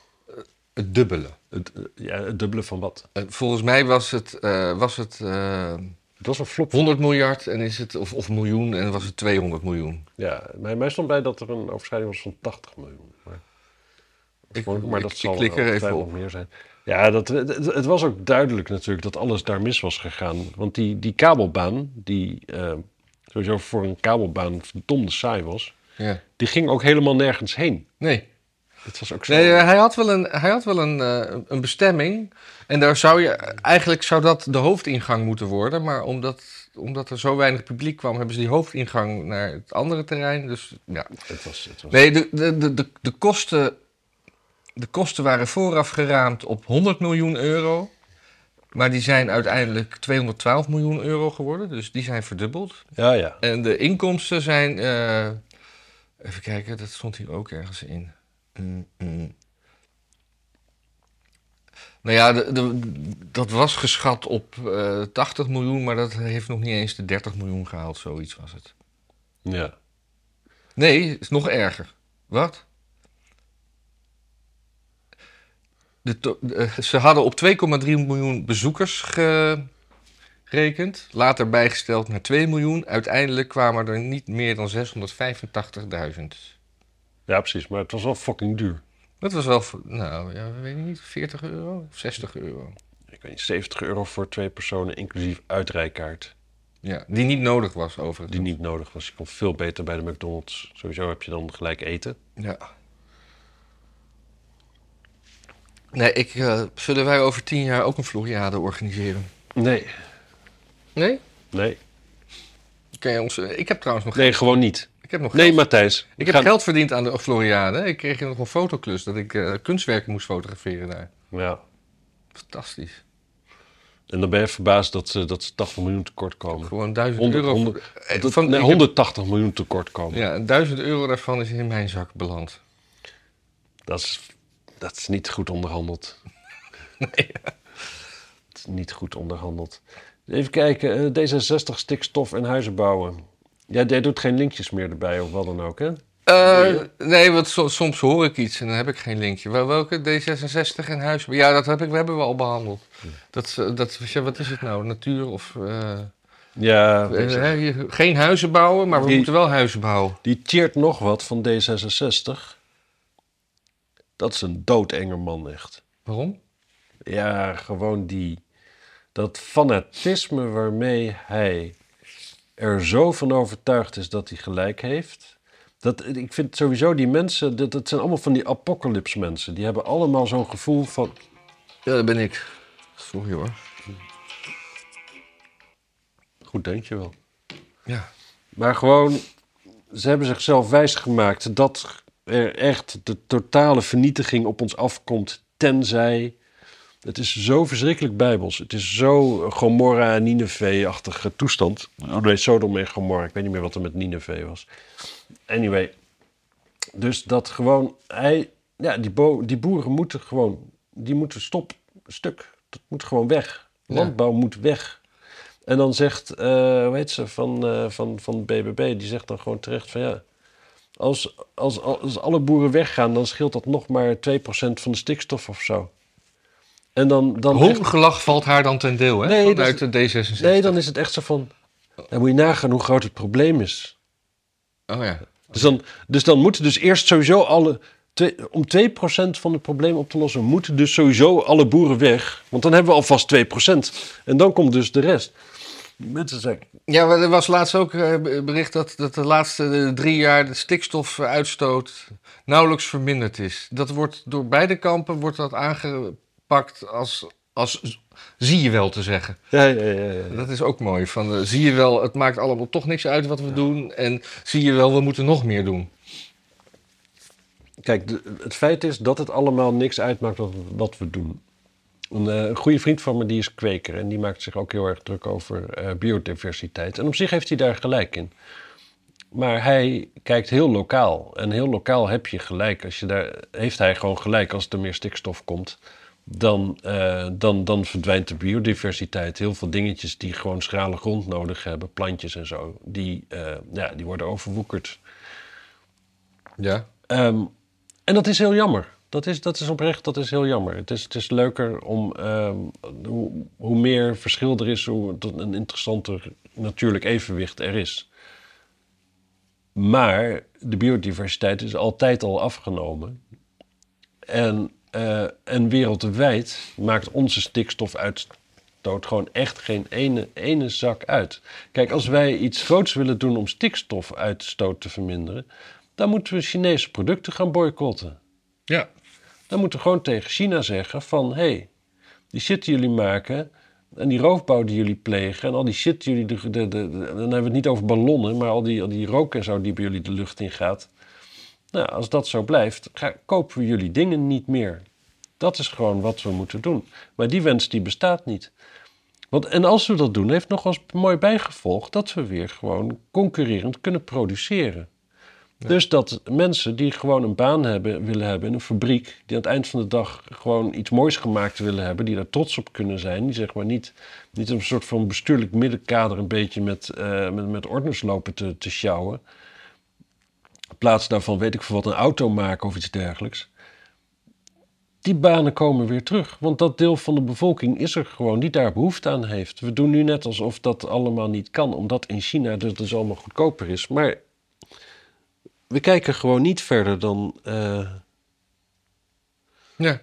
[SPEAKER 2] Het dubbele.
[SPEAKER 1] Het, eh, ja, het dubbele van wat?
[SPEAKER 2] Eh, volgens mij was het, eh, was het
[SPEAKER 1] Het was een flop.
[SPEAKER 2] 100 miljard en is het, of, of miljoen en was het 200 miljoen.
[SPEAKER 1] Ja, mij, mij stond bij dat er een overschrijding was van 80 miljoen. Maar,
[SPEAKER 2] Ik-
[SPEAKER 1] maar
[SPEAKER 2] ik-
[SPEAKER 1] dat
[SPEAKER 2] ik
[SPEAKER 1] zal
[SPEAKER 2] klik er even op.
[SPEAKER 1] meer zijn. Ja, dat, het, was ook duidelijk natuurlijk dat alles daar mis was gegaan. Want die, die kabelbaan, die eh, sowieso voor een kabelbaan verdomde saai was...
[SPEAKER 2] Ja.
[SPEAKER 1] die ging ook helemaal nergens heen.
[SPEAKER 2] Nee.
[SPEAKER 1] Dat was ook zo...
[SPEAKER 2] Nee, hij had wel, een, hij had wel een, eh, een bestemming. En daar zou je, eigenlijk zou dat de hoofdingang moeten worden. Maar omdat, omdat er zo weinig publiek kwam, hebben ze die hoofdingang naar het andere terrein. Dus ja.
[SPEAKER 1] het was, het was
[SPEAKER 2] Nee, de, de, de, de, de, kosten, de kosten waren vooraf geraamd op 100 miljoen euro. Maar die zijn uiteindelijk 212 miljoen euro geworden. Dus die zijn verdubbeld.
[SPEAKER 1] Ja, ja.
[SPEAKER 2] En de inkomsten zijn. eh, even kijken, dat stond hier ook ergens in. Mm, mm. Nou ja, de, de- dat was geschat op eh 80 miljoen, maar dat heeft nog niet eens de 30 miljoen gehaald, zoiets was het.
[SPEAKER 1] ja.
[SPEAKER 2] Nee, is nog erger. Wat? De- ze hadden op 2,3 miljoen bezoekers gerekend. Later bijgesteld naar 2 miljoen. Uiteindelijk kwamen er niet meer dan 685.000.
[SPEAKER 1] Ja, precies. Maar het was wel fucking duur.
[SPEAKER 2] Dat was wel, nou ja, weet ik niet, 40 euro of 60 euro.
[SPEAKER 1] Ik weet niet, 70 euro voor twee personen, inclusief uitrijkaart.
[SPEAKER 2] Ja, die niet nodig was overigens.
[SPEAKER 1] Die niet nodig was. Je kon veel beter bij de McDonald's. Sowieso heb je dan gelijk eten.
[SPEAKER 2] Ja. Nee, ik, eh, zullen wij over tien jaar ook een Floriade organiseren?
[SPEAKER 1] Nee.
[SPEAKER 2] Nee?
[SPEAKER 1] Nee.
[SPEAKER 2] Kan je ons, eh, ik heb trouwens nog,
[SPEAKER 1] Nee, gewoon niet.
[SPEAKER 2] Ik heb nog
[SPEAKER 1] Nee, Matthijs.
[SPEAKER 2] ik heb
[SPEAKER 1] gaan-
[SPEAKER 2] geld verdiend aan de Floriade. Ik kreeg nog een fotoklus dat ik eh, kunstwerken moest fotograferen daar.
[SPEAKER 1] Ja.
[SPEAKER 2] Fantastisch.
[SPEAKER 1] En dan ben je verbaasd dat ze, dat ze 80 miljoen tekort komen.
[SPEAKER 2] Gewoon 1000
[SPEAKER 1] 100,
[SPEAKER 2] euro.
[SPEAKER 1] 100,
[SPEAKER 2] eh,
[SPEAKER 1] dat-
[SPEAKER 2] van-
[SPEAKER 1] nee,
[SPEAKER 2] ik heb-
[SPEAKER 1] 180 miljoen tekort komen.
[SPEAKER 2] ja, 1000 euro daarvan is in mijn zak beland.
[SPEAKER 1] Dat, is, dat is niet goed onderhandeld. [laughs]
[SPEAKER 2] Nee.
[SPEAKER 1] Is niet goed onderhandeld. Even kijken. eh, D66, stikstof en huizen bouwen. Ja, jij doet geen linkjes meer erbij of wat dan ook, hè?
[SPEAKER 2] Eh, nee, want so- soms hoor ik iets en dan heb ik geen linkje. Wel, welke? D66 en huis? Ja, dat heb ik, we hebben we al behandeld. Dat, is, eh, dat, wat is het nou? Natuur of... eh,
[SPEAKER 1] Ja,
[SPEAKER 2] geen huizen bouwen, maar we
[SPEAKER 1] Die-
[SPEAKER 2] moeten wel huizen bouwen.
[SPEAKER 1] die cheert nog wat van D66. Dat is een doodenge man, echt.
[SPEAKER 2] Waarom?
[SPEAKER 1] Ja, gewoon die... Dat fanatisme waarmee hij er zo van overtuigd is dat hij gelijk heeft. Dat, ik vind sowieso die mensen, dat, dat zijn allemaal van die apocalypse mensen. Die hebben allemaal zo'n gevoel van...
[SPEAKER 2] Ja, dat ben ik. Sorry hoor.
[SPEAKER 1] Goed, denk je wel.
[SPEAKER 2] Ja.
[SPEAKER 1] Maar gewoon, ze hebben zichzelf wijsgemaakt dat er echt de totale vernietiging op ons afkomt. Tenzij. Het is zo verschrikkelijk bijbels. Het is zo Gomorra en Nineveh-achtige toestand. Oh nee, Sodom en Gomorra. Ik weet niet meer wat er met Nineveh was. Anyway. Dus dat gewoon. Hij, ja, die, bo- die boeren moeten gewoon. Die moeten stop. Stuk. Dat moet gewoon weg.
[SPEAKER 2] Ja.
[SPEAKER 1] Landbouw moet weg. En dan zegt, eh hoe heet ze, van, eh van, van BBB, die zegt dan gewoon terecht van ja, als, als, als alle boeren weggaan, dan scheelt dat nog maar 2% van de stikstof of zo. En dan, dan echt-
[SPEAKER 2] Hoongelach valt haar dan ten deel, hè?
[SPEAKER 1] Nee, dat
[SPEAKER 2] Vanuit de D66.
[SPEAKER 1] nee, dan is het echt zo van, dan moet je nagaan hoe groot het probleem is.
[SPEAKER 2] Oh ja.
[SPEAKER 1] Dus dan, dus dan moeten dus eerst sowieso alle, twee, om 2% van het probleem op te lossen, moeten dus sowieso alle boeren weg. Want dan hebben we alvast 2%. En dan komt dus de rest. Die mensen zeggen,
[SPEAKER 2] Ja, er was laatst ook eh, be- bericht dat, dat de laatste eh, drie jaar de stikstofuitstoot nauwelijks verminderd is. Dat wordt door beide kampen wordt dat aangepakt als, als zie je wel te zeggen.
[SPEAKER 1] ja, ja, ja, ja.
[SPEAKER 2] Dat is ook mooi. Van, eh, zie je wel, het maakt allemaal toch niks uit wat we doen. En zie je wel, we moeten nog meer doen.
[SPEAKER 1] Kijk, de- het feit is dat het allemaal niks uitmaakt wat, wat we doen. Een, eh, een goede vriend van me die is kweker en die maakt zich ook heel erg druk over eh, biodiversiteit. En op zich heeft hij daar gelijk in. Maar hij kijkt heel lokaal. En heel lokaal heb je gelijk. Als je daar, heeft hij gewoon gelijk als er meer stikstof komt. Dan, eh, dan, dan verdwijnt de biodiversiteit. Heel veel dingetjes die gewoon schrale grond nodig hebben, plantjes en zo, die, eh, ja, die worden overwoekerd.
[SPEAKER 2] Ja.
[SPEAKER 1] Ehm, en dat is heel jammer. Dat is, dat is oprecht, dat is heel jammer. Het is, het is leuker om, ehm, hoe, hoe meer verschil er is, hoe een interessanter natuurlijk evenwicht er is. Maar de biodiversiteit is altijd al afgenomen. En, eh, en wereldwijd maakt onze stikstofuitstoot gewoon echt geen ene, ene zak uit. Kijk, als wij iets groots willen doen om stikstofuitstoot te verminderen, dan moeten we Chinese producten gaan boycotten.
[SPEAKER 2] Ja.
[SPEAKER 1] Dan moeten we gewoon tegen China zeggen van... hé, hey, die shit die jullie maken en die roofbouw die jullie plegen... en al die shit die jullie... De, de, de- dan hebben we het niet over ballonnen... maar al die, al die rook en zo die bij jullie de lucht in gaat... Nou, als dat zo blijft, ga, kopen we jullie dingen niet meer. Dat is gewoon wat we moeten doen. Maar die wens die bestaat niet. Want, en als we dat doen, heeft nog als mooi bijgevolg... dat we weer gewoon concurrerend kunnen produceren. Dus dat mensen die gewoon een baan hebben, willen hebben in een fabriek, die aan het eind van de dag gewoon iets moois gemaakt willen hebben, die daar trots op kunnen zijn, die zeg maar niet, niet een soort van bestuurlijk middenkader een beetje met, eh, met, met ordners lopen te, te sjouwen. Plaats daarvan weet ik veel wat een auto maken of iets dergelijks. Die banen komen weer terug, want dat deel van de bevolking is er gewoon die daar behoefte aan heeft. We doen nu net alsof dat allemaal niet kan, omdat in China dus, dus allemaal goedkoper is. Maar we kijken gewoon niet verder dan. eh,
[SPEAKER 2] Ja.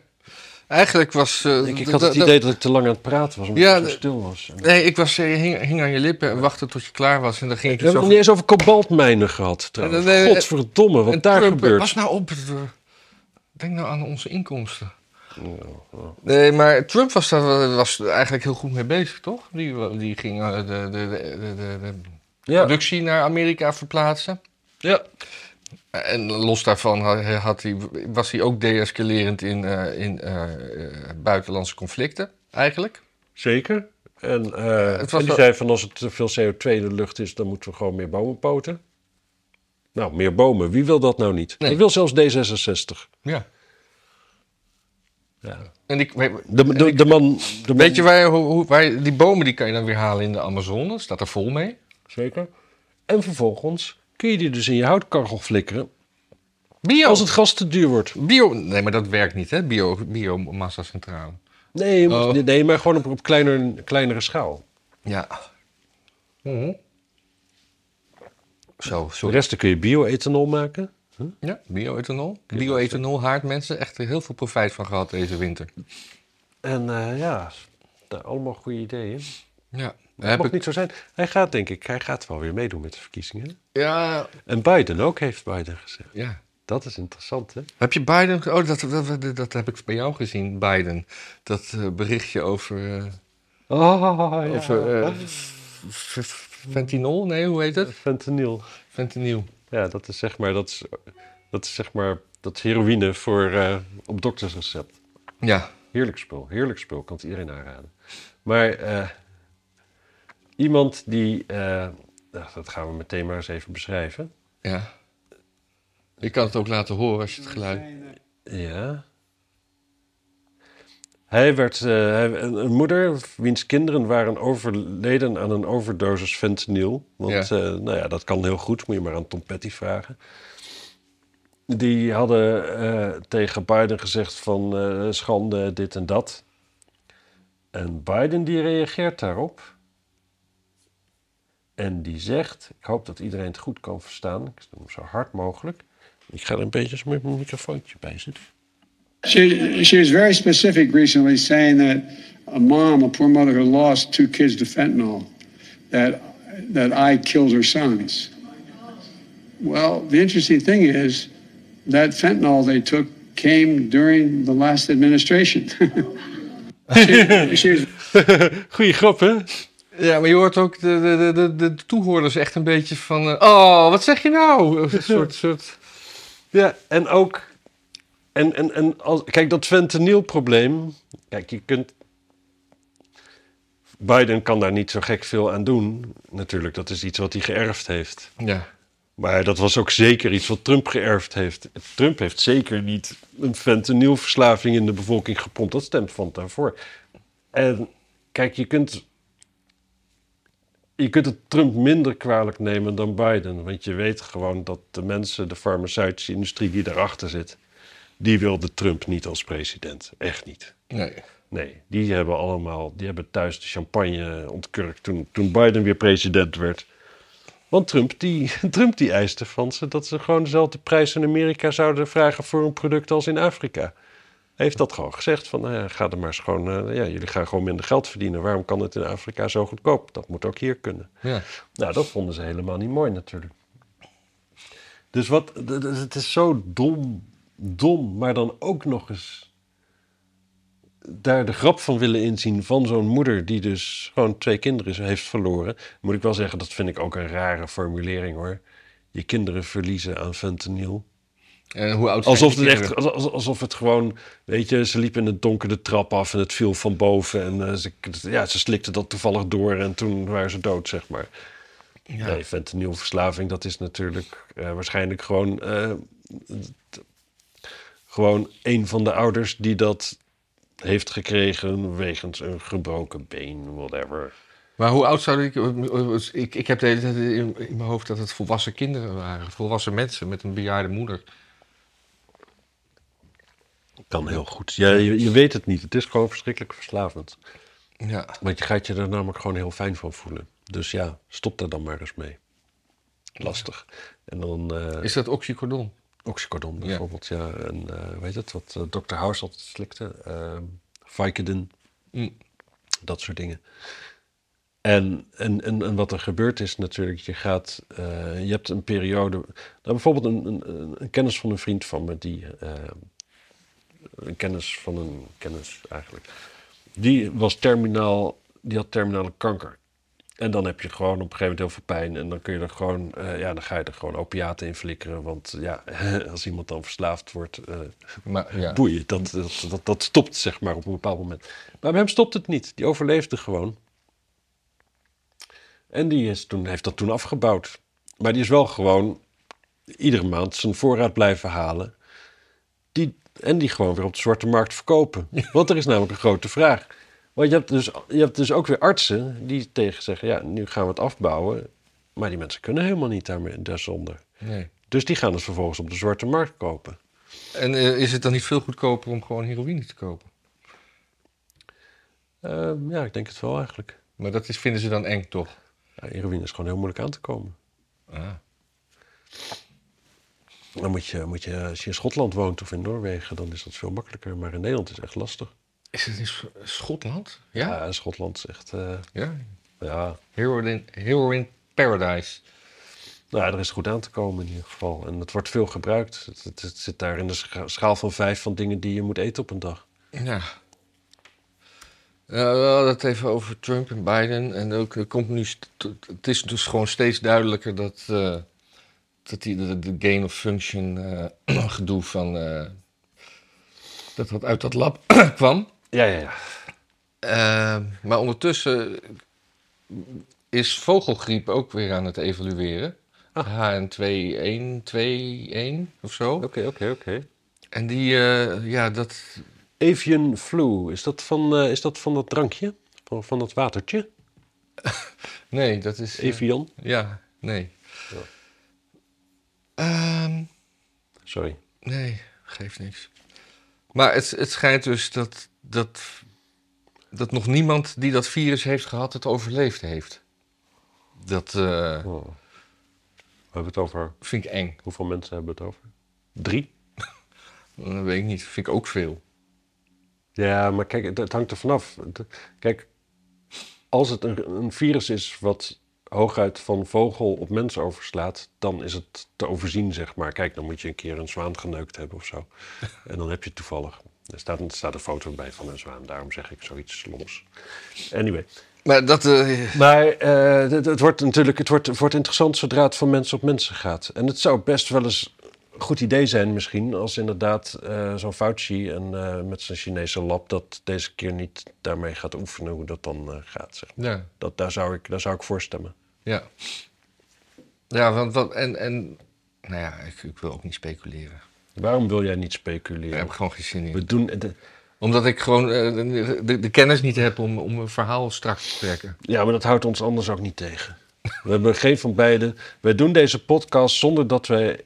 [SPEAKER 2] Eigenlijk was... eh,
[SPEAKER 1] ik, had het idee dat ik te lang aan het praten was, omdat
[SPEAKER 2] Ja,
[SPEAKER 1] ik zo stil was.
[SPEAKER 2] Nee, ik was, eh, hing, hing aan je lippen en wachtte tot je klaar was. En dan ging ik
[SPEAKER 1] We hebben het nog niet eens over kobaltmijnen gehad, trouwens.
[SPEAKER 2] Nee, nee,
[SPEAKER 1] Godverdomme, wat daar
[SPEAKER 2] Trump,
[SPEAKER 1] gebeurt.
[SPEAKER 2] Pas nou op. eh, Denk nou aan onze inkomsten. Nee, maar Trump was daar was eigenlijk heel goed mee bezig, toch? Die, die ging de, de, de, de, productie naar Amerika verplaatsen.
[SPEAKER 1] ja.
[SPEAKER 2] En los daarvan had, hij, was hij ook deescalerend in, eh, in eh, eh, buitenlandse conflicten, eigenlijk.
[SPEAKER 1] zeker. En,
[SPEAKER 2] Het
[SPEAKER 1] en die
[SPEAKER 2] wel-
[SPEAKER 1] zei van als er te veel CO2 in de lucht is, dan moeten we gewoon meer bomen poten. Nou, meer bomen. Wie wil dat nou niet?
[SPEAKER 2] Nee.
[SPEAKER 1] Dat wil zelfs D66.
[SPEAKER 2] Ja.
[SPEAKER 1] Ja.
[SPEAKER 2] En ik,
[SPEAKER 1] De, de, de man... De
[SPEAKER 2] weet je waar, hoe, waar die bomen die kan je dan weer halen in de Amazone? Staat er vol mee?
[SPEAKER 1] Zeker. En vervolgens kun je die dus in je houtkachel flikkeren
[SPEAKER 2] Bio.
[SPEAKER 1] als het gas te duur wordt.
[SPEAKER 2] bio. Nee, maar dat werkt niet, hè? Bio, biomassa-centrale.
[SPEAKER 1] Nee, je moet-
[SPEAKER 2] Oh.
[SPEAKER 1] nee maar gewoon op, op kleiner, kleinere schaal.
[SPEAKER 2] Ja. Mhm. Zo,
[SPEAKER 1] De
[SPEAKER 2] sorry.
[SPEAKER 1] rest kun je bio-ethanol maken.
[SPEAKER 2] Ja, bio-ethanol. Bio-ethanol, haardmensen. Echt heel veel profijt van gehad deze winter.
[SPEAKER 1] En eh, ja, allemaal goede ideeën.
[SPEAKER 2] Ja. Heb
[SPEAKER 1] mag
[SPEAKER 2] ik,
[SPEAKER 1] niet zo zijn. Hij gaat, denk ik, hij gaat wel weer meedoen met de verkiezingen.
[SPEAKER 2] ja,
[SPEAKER 1] En Biden ook, heeft Biden gezegd.
[SPEAKER 2] ja.
[SPEAKER 1] Dat is interessant, hè?
[SPEAKER 2] Heb je Biden... Oh, dat, dat, dat, dat heb ik bij jou gezien, Biden. Dat eh, berichtje over... eh,
[SPEAKER 1] Oh, ja.
[SPEAKER 2] over eh, fentanyl? Nee, hoe heet het?
[SPEAKER 1] Fentanyl.
[SPEAKER 2] Fentanyl.
[SPEAKER 1] Ja, dat is zeg maar, dat is, dat is zeg maar, dat is heroïne voor, op doktersrecept.
[SPEAKER 2] Ja.
[SPEAKER 1] Heerlijk spul, heerlijk spul, kan het iedereen aanraden. Maar iemand die, eh, nou, dat gaan we meteen maar eens even beschrijven.
[SPEAKER 2] Ja. Je kan het ook laten horen als je het geluid...
[SPEAKER 1] Ja. Hij werd, eh, hij- een, moeder wiens kinderen waren overleden aan een overdosis fentanyl. Want
[SPEAKER 2] Ja.
[SPEAKER 1] eh, nou ja, dat kan heel goed, moet je maar aan Tom Petty vragen. Die hadden tegen Biden gezegd van schande, dit en dat. En Biden die reageert daarop. En die zegt, ik hoop dat iedereen het goed kan verstaan. Ik doe hem zo hard mogelijk. Ik ga er een beetje met mijn microfoontje bij zitten.
[SPEAKER 3] She, she was very specific recently, saying that a mom, a poor mother who lost two kids to fentanyl, that that I killed her sons. Well, the interesting thing is that fentanyl they took came during the last administration. [laughs] she, she was [laughs]
[SPEAKER 1] Goeie grap, hè?
[SPEAKER 2] Ja, maar je hoort ook de, de, de, de, de toehoorders echt een beetje van... eh, oh, wat zeg je nou? Een [laughs] soort... soort
[SPEAKER 1] Ja, en ook... En, en, en als, kijk, dat fentanylprobleem... Kijk, je kunt... Biden kan daar niet zo gek veel aan doen. Natuurlijk, dat is iets wat hij geërfd heeft.
[SPEAKER 2] ja.
[SPEAKER 1] Maar dat was ook zeker iets wat Trump geërfd heeft. Trump heeft zeker niet een fentanylverslaving in de bevolking gepompt. Dat stemt van daarvoor. En kijk, je kunt, je kunt het Trump minder kwalijk nemen dan Biden. Want je weet gewoon dat de mensen, de farmaceutische industrie die daarachter zit... die wilde Trump niet als president. Echt niet.
[SPEAKER 2] Nee.
[SPEAKER 1] Nee, die hebben allemaal, die hebben thuis de champagne ontkurkt toen, toen Biden weer president werd. Want Trump die, [laughs] Trump die eiste van ze dat ze gewoon dezelfde prijs in Amerika zouden vragen voor een product als in Afrika. Heeft dat gewoon gezegd van, nou ja, ga er maar eens gewoon, eh, ja, jullie gaan gewoon minder geld verdienen. Waarom kan het in Afrika zo goedkoop? Dat moet ook hier kunnen.
[SPEAKER 2] Ja.
[SPEAKER 1] Nou, dat vonden ze helemaal niet mooi natuurlijk. Dus wat, het is zo dom, dom, maar dan ook nog eens daar de grap van willen inzien van zo'n moeder die dus gewoon twee kinderen heeft verloren. Moet ik wel zeggen, dat vind ik ook een rare formulering hoor. Je kinderen verliezen aan fentanyl.
[SPEAKER 2] En hoe oud
[SPEAKER 1] Alsof het, echt, alsof het gewoon, weet je, ze liep in het donker de trap af en het viel van boven. En eh, ze, ja, ze slikte dat toevallig door en toen waren ze dood, zeg maar.
[SPEAKER 2] Ja.
[SPEAKER 1] Nee, fentanylverslaving, dat is natuurlijk eh, waarschijnlijk gewoon, eh, gewoon een van de ouders die dat heeft gekregen wegens een gebroken been, whatever.
[SPEAKER 2] Maar hoe oud zou ik... Ik, ik heb de hele tijd in mijn hoofd dat het volwassen kinderen waren. Volwassen mensen met een bejaarde moeder.
[SPEAKER 1] Kan heel goed. Ja, je, je weet het niet. Het is gewoon verschrikkelijk verslavend.
[SPEAKER 2] Ja.
[SPEAKER 1] Want je gaat je er namelijk gewoon heel fijn van voelen. Dus ja, stop er dan maar eens mee. Lastig. En dan eh
[SPEAKER 2] Is dat oxycodon?
[SPEAKER 1] oxycodon bijvoorbeeld, ja. En eh weet het, wat eh, Dr. House altijd slikte. ehm Vicodin.
[SPEAKER 2] Mm.
[SPEAKER 1] Dat soort dingen. En, en, en, en wat er gebeurt is natuurlijk, je gaat, je hebt een periode. Nou, bijvoorbeeld een, een, een kennis van een vriend van me, die. eh, een kennis van een kennis eigenlijk. Die was terminaal, die had terminale kanker. En dan heb je gewoon op een gegeven moment heel veel pijn. En dan kun je er gewoon, eh, ja, dan ga je er gewoon opiaten in flikkeren. Want ja, [laughs] als iemand dan verslaafd wordt, eh
[SPEAKER 2] Maar, ja.
[SPEAKER 1] boeien. Dat, dat, dat, dat stopt zeg maar op een bepaald moment. Maar bij hem stopt het niet. Die overleefde gewoon. En die is toen, heeft dat toen afgebouwd. Maar die is wel gewoon iedere maand zijn voorraad blijven halen. Die, en die gewoon weer op de zwarte markt verkopen. Want er is namelijk een grote vraag. Want je hebt, dus, je hebt dus ook weer artsen die tegen zeggen... ja, nu gaan we het afbouwen. Maar die mensen kunnen helemaal niet daarmee, daarzonder.
[SPEAKER 2] Nee.
[SPEAKER 1] Dus die gaan het vervolgens op de zwarte markt kopen.
[SPEAKER 2] En eh, is het dan niet veel goedkoper om gewoon heroïne te kopen?
[SPEAKER 1] Ehm, ja, ik denk het wel eigenlijk.
[SPEAKER 2] Maar dat is, vinden ze dan eng, toch?
[SPEAKER 1] Ja, heroïne is gewoon heel moeilijk aan te komen.
[SPEAKER 2] Ah.
[SPEAKER 1] Dan moet je, moet je, als je in Schotland woont of in Noorwegen, dan is dat veel makkelijker. Maar in Nederland is het echt lastig.
[SPEAKER 2] Is het in Sch- Schotland? Ja?
[SPEAKER 1] Ja, Schotland is echt, eh,
[SPEAKER 2] Ja.
[SPEAKER 1] ja,
[SPEAKER 2] Heroin, heroin Paradise.
[SPEAKER 1] nou, ja, er is goed aan te komen in ieder geval. En het wordt veel gebruikt. Het, het, het zit daar in de scha- schaal van vijf van dingen die je moet eten op een dag.
[SPEAKER 2] Ja. We hadden het even over Trump en Biden. En ook, er komt nu het is dus gewoon steeds duidelijker dat, eh, dat die, de, de gain of function eh, [clears throat] gedoe van. eh, dat wat uit dat lab [clears throat] kwam.
[SPEAKER 1] Ja, ja, ja.
[SPEAKER 2] Eh, maar ondertussen is vogelgriep ook weer aan het evolueren. HN2121 of zo.
[SPEAKER 1] Oké, oké, oké.
[SPEAKER 2] En die, eh, ja, dat.
[SPEAKER 1] Avian flu, is dat van, eh, is dat, van dat drankje? Van, van dat watertje? [laughs]
[SPEAKER 2] Nee, dat is.
[SPEAKER 1] Evian?
[SPEAKER 2] Ja, nee. Ehm,
[SPEAKER 1] Sorry.
[SPEAKER 2] nee, geeft niks. Maar het, het schijnt dus dat, dat, dat nog niemand die dat virus heeft gehad het overleefd heeft. Dat
[SPEAKER 1] Oh. We hebben het over,
[SPEAKER 2] vind ik eng.
[SPEAKER 1] hoeveel mensen hebben we het over? Drie? [laughs]
[SPEAKER 2] Dat weet ik niet. Vind ik ook veel.
[SPEAKER 1] Ja, maar kijk, het, hangt er vanaf. Kijk, als het een, een virus is wat hooguit van vogel op mens overslaat, dan is het te overzien, zeg maar. Kijk, dan moet je een keer een zwaan geneukt hebben of zo. En dan heb je het toevallig. Er staat, er staat een foto bij van een zwaan, daarom zeg ik zoiets sloms. Anyway.
[SPEAKER 2] Maar dat. eh,
[SPEAKER 1] Maar eh, het, het wordt natuurlijk het wordt, het wordt interessant zodra het van mensen op mensen gaat. En het zou best wel eens een goed idee zijn misschien... als inderdaad eh, zo'n Fauci en, eh, met zijn Chinese lab... dat deze keer niet daarmee gaat oefenen hoe dat dan eh, gaat. Zeg. maar.
[SPEAKER 2] ja,
[SPEAKER 1] dat, daar, zou ik, daar zou ik voor stemmen.
[SPEAKER 2] ja. Ja, want wat. En, en. Nou ja, ik, ik wil ook niet speculeren.
[SPEAKER 1] Waarom wil jij niet speculeren?
[SPEAKER 2] heb ik gewoon geen zin in.
[SPEAKER 1] We doen, de-
[SPEAKER 2] Omdat ik gewoon de, de, de kennis niet heb om, om een verhaal straks te trekken.
[SPEAKER 1] ja, maar dat houdt ons anders ook niet tegen. We hebben geen van beiden. Wij doen deze podcast zonder dat wij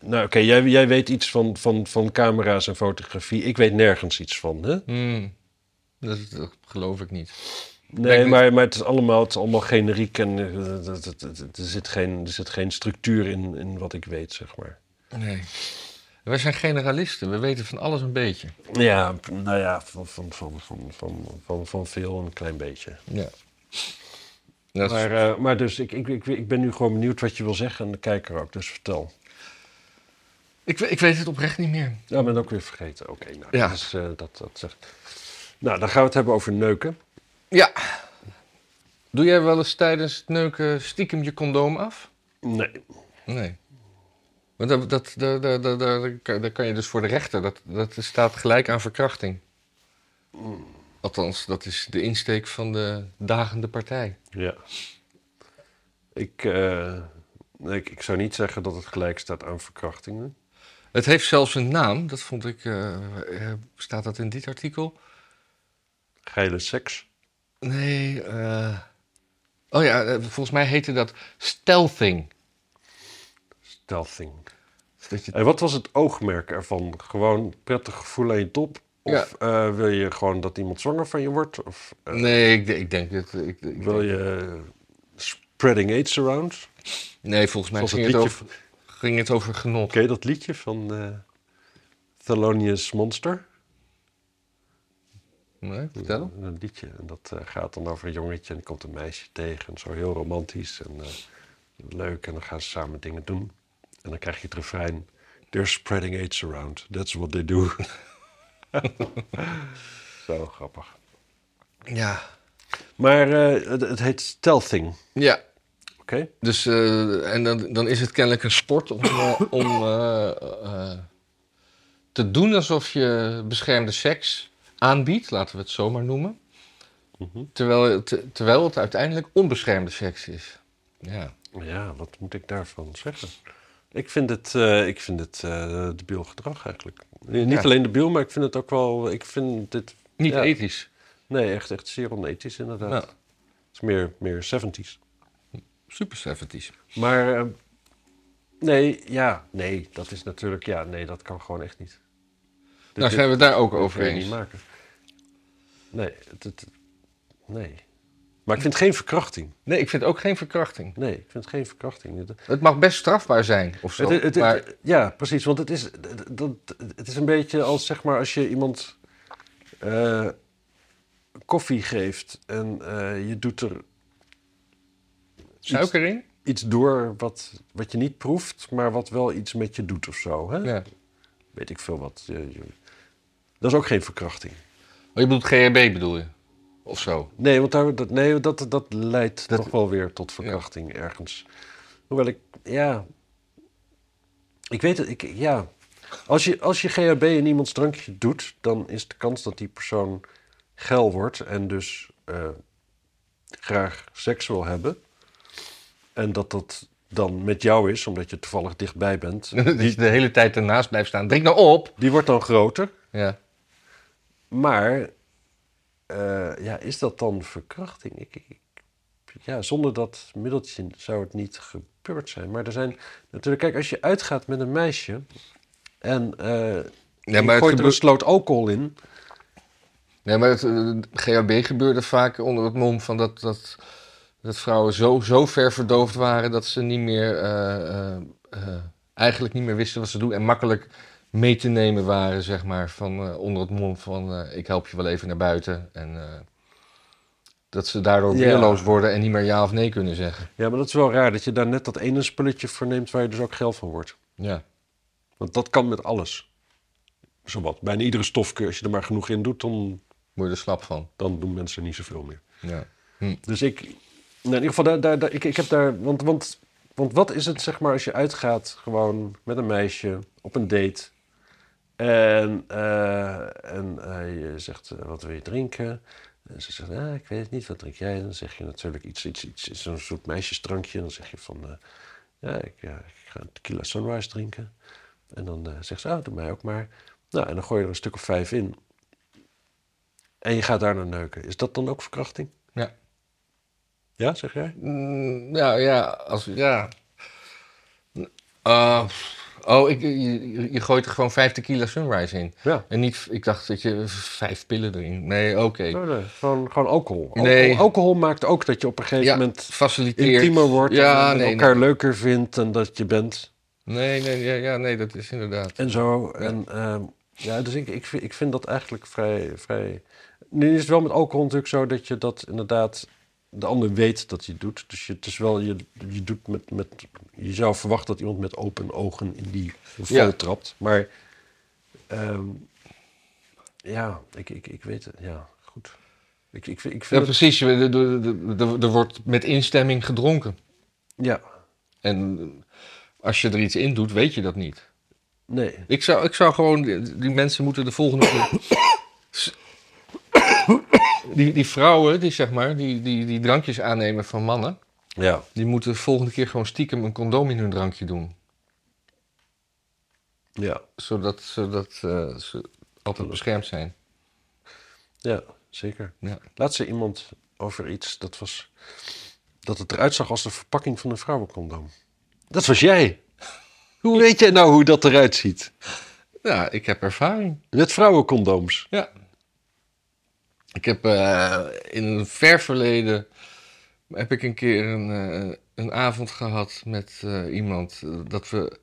[SPEAKER 1] nou oké, jij, jij weet iets van, van, van camera's en fotografie. Ik weet nergens iets van, hè?
[SPEAKER 2] Hmm. Dat, dat geloof ik niet.
[SPEAKER 1] Nee, maar, maar het, is allemaal, het is allemaal generiek en eh, er, zit geen, er zit geen structuur in, in wat ik weet, zeg maar.
[SPEAKER 2] Nee. Wij zijn generalisten. We weten van alles een beetje.
[SPEAKER 1] Ja, nou ja, van, van, van, van, van, van, van veel een klein beetje.
[SPEAKER 2] Ja. Is-
[SPEAKER 1] Maar, eh, maar dus, ik, ik, ik, ik ben nu gewoon benieuwd wat je wil zeggen en de kijker ook, dus vertel.
[SPEAKER 2] ik, ik weet het oprecht niet meer.
[SPEAKER 1] Ja, ik ben ook weer vergeten. Oké, nou,
[SPEAKER 2] Ja.
[SPEAKER 1] eh, dat, dat zegt... Nou, dan gaan we het hebben over neuken.
[SPEAKER 2] Ja. Doe jij wel eens tijdens het neuken stiekem je condoom af?
[SPEAKER 1] Nee.
[SPEAKER 2] Nee. Want dat, dat, dat, dat, dat, dat, kan- dat kan je dus voor de rechter. Dat, dat staat gelijk aan verkrachting. Althans, dat is de insteek van de dagende partij.
[SPEAKER 1] Ja. Ik, nee, ik, ik zou niet zeggen dat het gelijk staat aan verkrachtingen.
[SPEAKER 2] Het heeft zelfs een naam. Dat vond ik. eh, eh, staat dat in dit artikel?
[SPEAKER 1] Geile seks.
[SPEAKER 2] Nee. oh ja, volgens mij heette dat stealthing.
[SPEAKER 1] Stealthing.
[SPEAKER 2] Dat je,
[SPEAKER 1] En wat was het oogmerk ervan? Gewoon prettig gevoel aan je top? Of eh, wil je gewoon dat iemand zwanger van je wordt? Of eh,
[SPEAKER 2] nee, ik, ik denk dat. Ik, ik
[SPEAKER 1] wil
[SPEAKER 2] denk-
[SPEAKER 1] je spreading aids around?
[SPEAKER 2] nee, volgens mij ging het,
[SPEAKER 1] liedje
[SPEAKER 2] over, ging het over genot.
[SPEAKER 1] Je dat liedje van eh Thelonious Monster?
[SPEAKER 2] Nee, vertel.
[SPEAKER 1] Een liedje. En dat gaat dan over een jongetje en komt een meisje tegen. En zo heel romantisch en leuk. En dan gaan ze samen dingen doen. En dan krijg je het refrein. They're spreading AIDS around. That's what they do. [laughs] [laughs] zo grappig.
[SPEAKER 2] Ja.
[SPEAKER 1] Maar eh, het, het heet stealthing.
[SPEAKER 2] Ja,
[SPEAKER 1] Oké?
[SPEAKER 2] Dus, eh, en dan, dan is het kennelijk een sport om, eh, om te doen alsof je beschermde seks aanbiedt, laten we het zo maar noemen.
[SPEAKER 1] Mhm.
[SPEAKER 2] terwijl, het, terwijl het uiteindelijk onbeschermde seks is. Ja.
[SPEAKER 1] Ja, wat moet ik daarvan zeggen? Ik vind het, eh ik vind het eh debiel gedrag eigenlijk. Eh, Niet
[SPEAKER 2] Ja.
[SPEAKER 1] alleen debiel, maar ik vind het ook wel... Ik vind dit...
[SPEAKER 2] Niet
[SPEAKER 1] Ja.
[SPEAKER 2] ethisch.
[SPEAKER 1] Nee, echt, echt zeer onethisch inderdaad. Het is meer, meer 70s.
[SPEAKER 2] Super 70s.
[SPEAKER 1] Maar nee, ja, nee, dat is natuurlijk, ja, nee, dat kan gewoon echt niet. Dit-
[SPEAKER 2] Nou,
[SPEAKER 1] dit-
[SPEAKER 2] zijn we het daar ook over eens.
[SPEAKER 1] niet maken. Nee, het, het- nee. Maar ik vind het geen verkrachting.
[SPEAKER 2] Nee, ik vind ook geen verkrachting.
[SPEAKER 1] Nee, ik vind het geen verkrachting. Het,
[SPEAKER 2] mag best strafbaar zijn of zo.
[SPEAKER 1] het- het- het-
[SPEAKER 2] maar
[SPEAKER 1] ja, precies, want het is, het, dat, het is een beetje als zeg maar als je iemand eh, koffie geeft en eh, je doet er
[SPEAKER 2] suiker in?
[SPEAKER 1] iets door wat, wat je niet proeft, maar wat wel iets met je doet of zo. Hè?
[SPEAKER 2] Ja.
[SPEAKER 1] weet ik veel wat. Dat is ook geen verkrachting.
[SPEAKER 2] Oh, je bedoelt GHB bedoel je? Of zo?
[SPEAKER 1] Nee, want daar, dat, nee, dat, dat leidt
[SPEAKER 2] Dat-
[SPEAKER 1] toch wel weer tot verkrachting ergens. Hoewel ik, ja... Ik weet het, ik, ja... Als je, als je GHB in iemands drankje doet, dan is de kans dat die persoon geil wordt en dus eh, graag seks wil hebben. En dat dat dan met jou is, omdat je toevallig dichtbij bent. [laughs]
[SPEAKER 2] Je de hele tijd ernaast blijft staan. Drink nou op!
[SPEAKER 1] Die wordt dan groter.
[SPEAKER 2] Ja.
[SPEAKER 1] Maar eh, ja, is dat dan verkrachting? Ik, ik- ja, zonder dat middeltje zou het niet gebeurd zijn. Maar er zijn natuurlijk, kijk, als je uitgaat met een meisje en eh
[SPEAKER 2] Ja, maar het
[SPEAKER 1] gooit er een sloot alcohol in.
[SPEAKER 2] Nee, maar het eh, GHB gebeurde vaak onder het mom van dat, dat, dat vrouwen zo, zo ver verdoofd waren dat ze niet meer, eigenlijk niet meer wisten wat ze doen en makkelijk mee te nemen waren, zeg maar, van, eh, onder het mom van eh, ik help je wel even naar buiten. En eh, dat ze daardoor
[SPEAKER 1] Ja.
[SPEAKER 2] weerloos worden en niet meer ja of nee kunnen zeggen.
[SPEAKER 1] Ja, maar dat is wel raar dat je daar net dat ene spulletje voor neemt waar je dus ook geil van wordt.
[SPEAKER 2] Ja.
[SPEAKER 1] Want dat kan met alles. Zowat. Bijna iedere stofkeur, als je er maar genoeg in doet, dan,
[SPEAKER 2] Word je er slap van.
[SPEAKER 1] dan doen mensen niet zoveel meer.
[SPEAKER 2] Ja.
[SPEAKER 1] Dus ik, nou in ieder geval, daar, daar, daar- ik, ik heb daar, want, want, want wat is het zeg maar als je uitgaat gewoon met een meisje op een date en, eh, en eh, je zegt eh, wat wil je drinken? En ze zegt, ah, ik weet het niet, wat drink jij? Dan zeg je natuurlijk iets, iets, iets, zo'n soort meisjesdrankje. Dan zeg je van, eh, ja, ik, ja, ik ga een tequila sunrise drinken. En dan eh, zegt ze, ah, doe mij ook maar. Nou, en dan gooi je er een stuk of vijf in. En je gaat daar naar neuken. Is dat dan ook verkrachting?
[SPEAKER 2] Ja.
[SPEAKER 1] Ja, zeg jij?
[SPEAKER 2] Mm, ja, ja, als, ja. Eh, Oh, ik, je, je gooit er gewoon vijf tequila sunrise in.
[SPEAKER 1] Ja.
[SPEAKER 2] En niet, ik dacht dat je vijf pillen erin. Nee, oké.
[SPEAKER 1] Nee, nee, gewoon, gewoon alcohol. alcohol.
[SPEAKER 2] Nee.
[SPEAKER 1] Alcohol maakt ook dat je op een gegeven
[SPEAKER 2] Ja,
[SPEAKER 1] moment
[SPEAKER 2] faciliteert.
[SPEAKER 1] intiemer wordt
[SPEAKER 2] Ja,
[SPEAKER 1] en
[SPEAKER 2] nee,
[SPEAKER 1] elkaar leuker vindt dan dat je bent.
[SPEAKER 2] Nee, nee, ja, ja, nee, dat is inderdaad.
[SPEAKER 1] En zo. En ehm, ja, dus ik, ik, vind, ik vind dat eigenlijk vrij, vrij. Nu is het wel met alcohol natuurlijk zo dat je dat inderdaad. De ander weet dat je het doet. Dus je, het is wel, je, je doet met, met. Je zou verwachten dat iemand met open ogen in die val
[SPEAKER 2] Ja.
[SPEAKER 1] trapt. Maar. ehm, ja, ik, ik, ik weet het. Ja, goed. Ik, ik, vind- ik
[SPEAKER 2] Ja,
[SPEAKER 1] vind het,
[SPEAKER 2] precies. Er, wordt met instemming gedronken.
[SPEAKER 1] Ja,
[SPEAKER 2] En als je er iets in doet, weet je dat niet.
[SPEAKER 1] nee.
[SPEAKER 2] Ik zou, ik zou gewoon, die die mensen moeten de volgende keer. [coughs] Die, die vrouwen, die zeg maar, die, die, die drankjes aannemen van mannen,
[SPEAKER 1] Ja,
[SPEAKER 2] die moeten de volgende keer gewoon stiekem een condoom in hun drankje doen.
[SPEAKER 1] ja,
[SPEAKER 2] Zodat, zodat eh, ze altijd beschermd zijn.
[SPEAKER 1] ja, zeker.
[SPEAKER 2] Ja.
[SPEAKER 1] Laatst zei iemand over iets dat was. dat het eruit zag als de verpakking van een vrouwencondoom. Dat was jij. Hoe weet jij nou hoe dat eruit ziet?
[SPEAKER 2] ja, ik heb ervaring.
[SPEAKER 1] Met vrouwencondooms.
[SPEAKER 2] Ja. Ik heb eh, in een ver verleden heb ik een keer een, eh, een avond gehad met eh, iemand dat we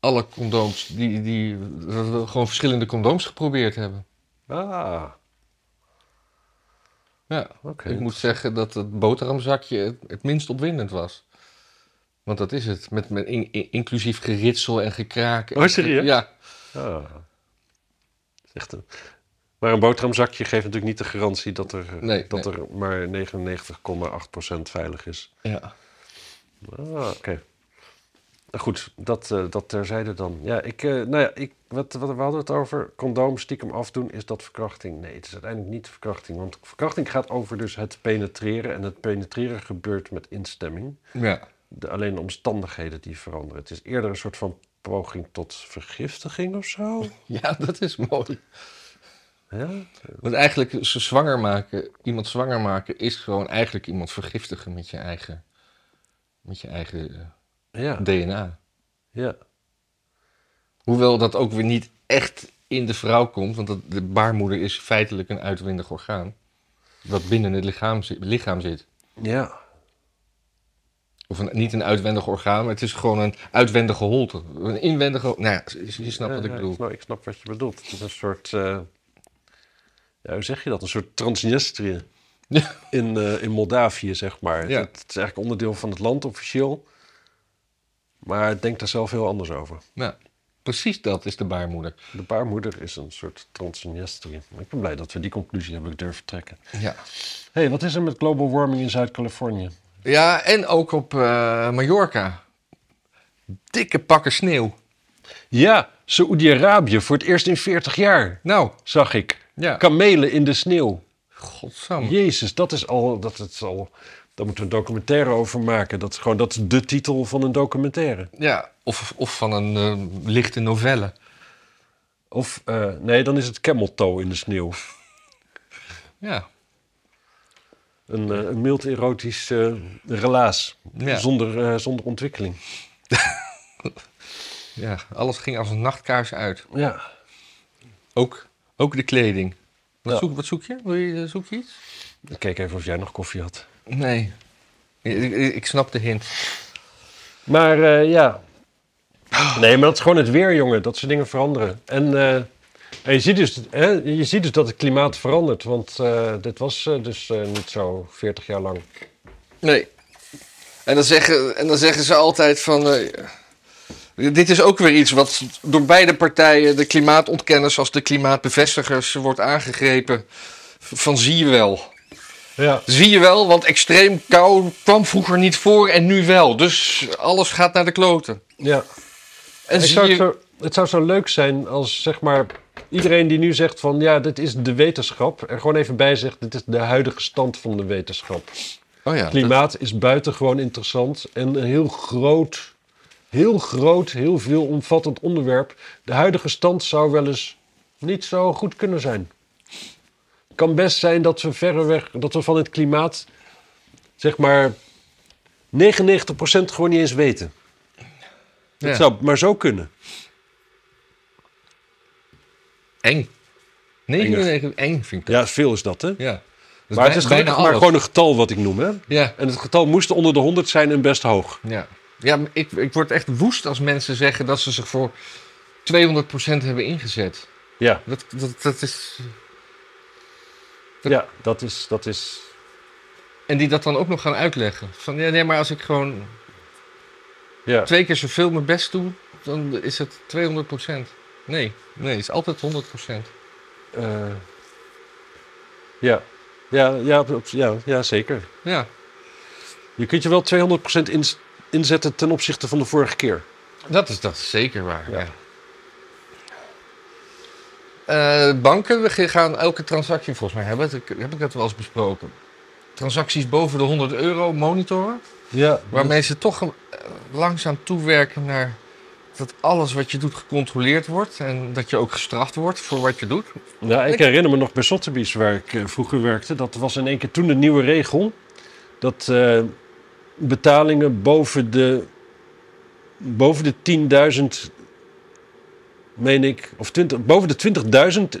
[SPEAKER 2] alle condooms, die, die, dat we gewoon verschillende condooms geprobeerd hebben.
[SPEAKER 1] Ah,
[SPEAKER 2] Ja,
[SPEAKER 1] oké.
[SPEAKER 2] ik moet zeggen dat het boterhamzakje het, het minst opwindend was. Want dat is het, met, met in- in- inclusief geritsel en gekraak.
[SPEAKER 1] Oh, serieus?
[SPEAKER 2] Ja,
[SPEAKER 1] Ah. Dat is Echt een... Maar een boterhamzakje geeft natuurlijk niet de garantie dat er,
[SPEAKER 2] Nee,
[SPEAKER 1] dat
[SPEAKER 2] nee.
[SPEAKER 1] er maar 99,8% veilig is.
[SPEAKER 2] ja.
[SPEAKER 1] Ah, oké. Nou goed, dat, eh, dat terzijde dan. Ja, ik, eh, nou ja, ik, wat, wat, we hadden het over condoom stiekem afdoen. Is dat verkrachting? Nee, het is uiteindelijk niet verkrachting. Want verkrachting gaat over dus het penetreren. En het penetreren gebeurt met instemming.
[SPEAKER 2] ja.
[SPEAKER 1] De, alleen de omstandigheden die veranderen. Het is eerder een soort van poging tot vergiftiging of zo. [laughs]
[SPEAKER 2] Ja, dat is mooi.
[SPEAKER 1] Ja?
[SPEAKER 2] Want eigenlijk ze zwanger maken, iemand zwanger maken, is gewoon eigenlijk iemand vergiftigen met je eigen, met je eigen eh,
[SPEAKER 1] Ja,
[SPEAKER 2] DNA.
[SPEAKER 1] ja.
[SPEAKER 2] Hoewel dat ook weer niet echt in de vrouw komt, want dat, de baarmoeder is feitelijk een uitwendig orgaan. Dat binnen het lichaam, zi- lichaam zit.
[SPEAKER 1] Ja,
[SPEAKER 2] Of een, niet een uitwendig orgaan, maar het is gewoon een uitwendige holte. Een inwendige. Nou ja, je, snapt wat ik
[SPEAKER 1] ja,
[SPEAKER 2] bedoel.
[SPEAKER 1] snap, ik snap wat je bedoelt. Het is een soort... eh, ja, hoe zeg je dat? Een soort Transnistrië.
[SPEAKER 2] Ja.
[SPEAKER 1] in, eh, in Moldavië, zeg maar.
[SPEAKER 2] Ja.
[SPEAKER 1] Het, het is eigenlijk onderdeel van het land officieel. Maar het denkt daar zelf heel anders over.
[SPEAKER 2] Nou, precies dat is de baarmoeder.
[SPEAKER 1] De baarmoeder is een soort Transnistrië. Ik ben blij dat we die conclusie hebben durven trekken.
[SPEAKER 2] Ja.
[SPEAKER 1] Hé, hey, wat is er met global warming in Zuid-Californië?
[SPEAKER 2] Ja, en ook op eh, Mallorca. Dikke pakken sneeuw.
[SPEAKER 1] Ja, Saoedi-Arabië voor het eerst in 40 jaar,
[SPEAKER 2] Nou,
[SPEAKER 1] zag ik.
[SPEAKER 2] Ja.
[SPEAKER 1] Kamelen in de sneeuw.
[SPEAKER 2] Godsam.
[SPEAKER 1] Jezus, dat is al... Dat is al daar moeten we een documentaire over maken. Dat is gewoon dat is de titel van een documentaire.
[SPEAKER 2] Ja, of, of van een eh, lichte novelle.
[SPEAKER 1] Of, eh, nee, dan is het camel toe in de sneeuw.
[SPEAKER 2] Ja.
[SPEAKER 1] Een, eh, een mild erotisch relaas.
[SPEAKER 2] Ja.
[SPEAKER 1] Zonder, zonder ontwikkeling. [laughs]
[SPEAKER 2] ja, alles ging als een nachtkaars uit.
[SPEAKER 1] Ja.
[SPEAKER 2] Ook, ook de kleding. Wat,
[SPEAKER 1] Ja.
[SPEAKER 2] zoek, wat zoek je? Wil je? Zoek je iets?
[SPEAKER 1] Ik keek even of jij nog koffie had.
[SPEAKER 2] Nee. Ik, ik, ik snap de hint.
[SPEAKER 1] Maar eh, ja. Nee, maar dat is gewoon het weer, jongen. Dat soort dingen veranderen. En, eh, en je, ziet dus, hè, je ziet dus dat het klimaat verandert. Want eh, dit was eh, dus eh, niet zo 40 jaar lang.
[SPEAKER 2] Nee. En dan zeggen, en dan zeggen ze altijd van... dit is ook weer iets wat door beide partijen, de klimaatontkenners als de klimaatbevestigers, wordt aangegrepen. Van zie je wel.
[SPEAKER 1] Ja.
[SPEAKER 2] Zie je wel, want extreem kou kwam vroeger niet voor en nu wel. Dus alles gaat naar de kloten.
[SPEAKER 1] ja.
[SPEAKER 2] En
[SPEAKER 1] Het
[SPEAKER 2] zie
[SPEAKER 1] zou,
[SPEAKER 2] je...
[SPEAKER 1] zo, het zou zo leuk zijn als zeg maar iedereen die nu zegt van ja, dit is de wetenschap. Er gewoon even bij zegt, dit is de huidige stand van de wetenschap.
[SPEAKER 2] Oh ja,
[SPEAKER 1] Klimaat is buitengewoon interessant en een heel groot, heel groot, heel veel omvattend onderwerp. De huidige stand zou wel eens niet zo goed kunnen zijn. Het kan best zijn dat we verreweg, dat we van het klimaat, zeg maar, 99% gewoon niet eens weten. Het
[SPEAKER 2] Ja.
[SPEAKER 1] zou maar zo kunnen.
[SPEAKER 2] Eng. 99 eng vind ik dat.
[SPEAKER 1] Ja, veel is dat, hè?
[SPEAKER 2] Ja. Dat
[SPEAKER 1] maar het is gelukkig maar gewoon een getal wat ik noem, hè?
[SPEAKER 2] Ja,
[SPEAKER 1] En het getal moest onder de 100 zijn en best hoog.
[SPEAKER 2] ja. Ja ik, ik word echt woest als mensen zeggen dat ze zich voor 200% hebben ingezet.
[SPEAKER 1] Ja,
[SPEAKER 2] Dat, dat, dat is...
[SPEAKER 1] ja dat, is, dat is...
[SPEAKER 2] En die dat dan ook nog gaan uitleggen. Van ja, nee, maar als ik gewoon
[SPEAKER 1] Ja,
[SPEAKER 2] twee keer zoveel mijn best doe, dan is het 200%. Nee, nee, het is altijd 100%.
[SPEAKER 1] eh, ja. Ja, ja, ja, ja, zeker.
[SPEAKER 2] Ja,
[SPEAKER 1] Je kunt je wel 200% ins- inzetten ten opzichte van de vorige keer.
[SPEAKER 2] dat is, dat is zeker waar.
[SPEAKER 1] Ja.
[SPEAKER 2] Ja. Eh, banken, we gaan elke transactie volgens mij hebben. Heb ik dat wel eens besproken. Transacties boven de 100 euro monitoren.
[SPEAKER 1] Ja,
[SPEAKER 2] Waarmee ze toch eh, langzaam toewerken naar dat alles wat je doet gecontroleerd wordt. En dat je ook gestraft wordt voor wat je doet.
[SPEAKER 1] Ja, ik herinner me nog bij Sotheby's, waar ik eh, vroeger werkte. Dat was in één keer toen de nieuwe regel. Dat betalingen boven de, boven de 10.000, meen ik, of 20, boven de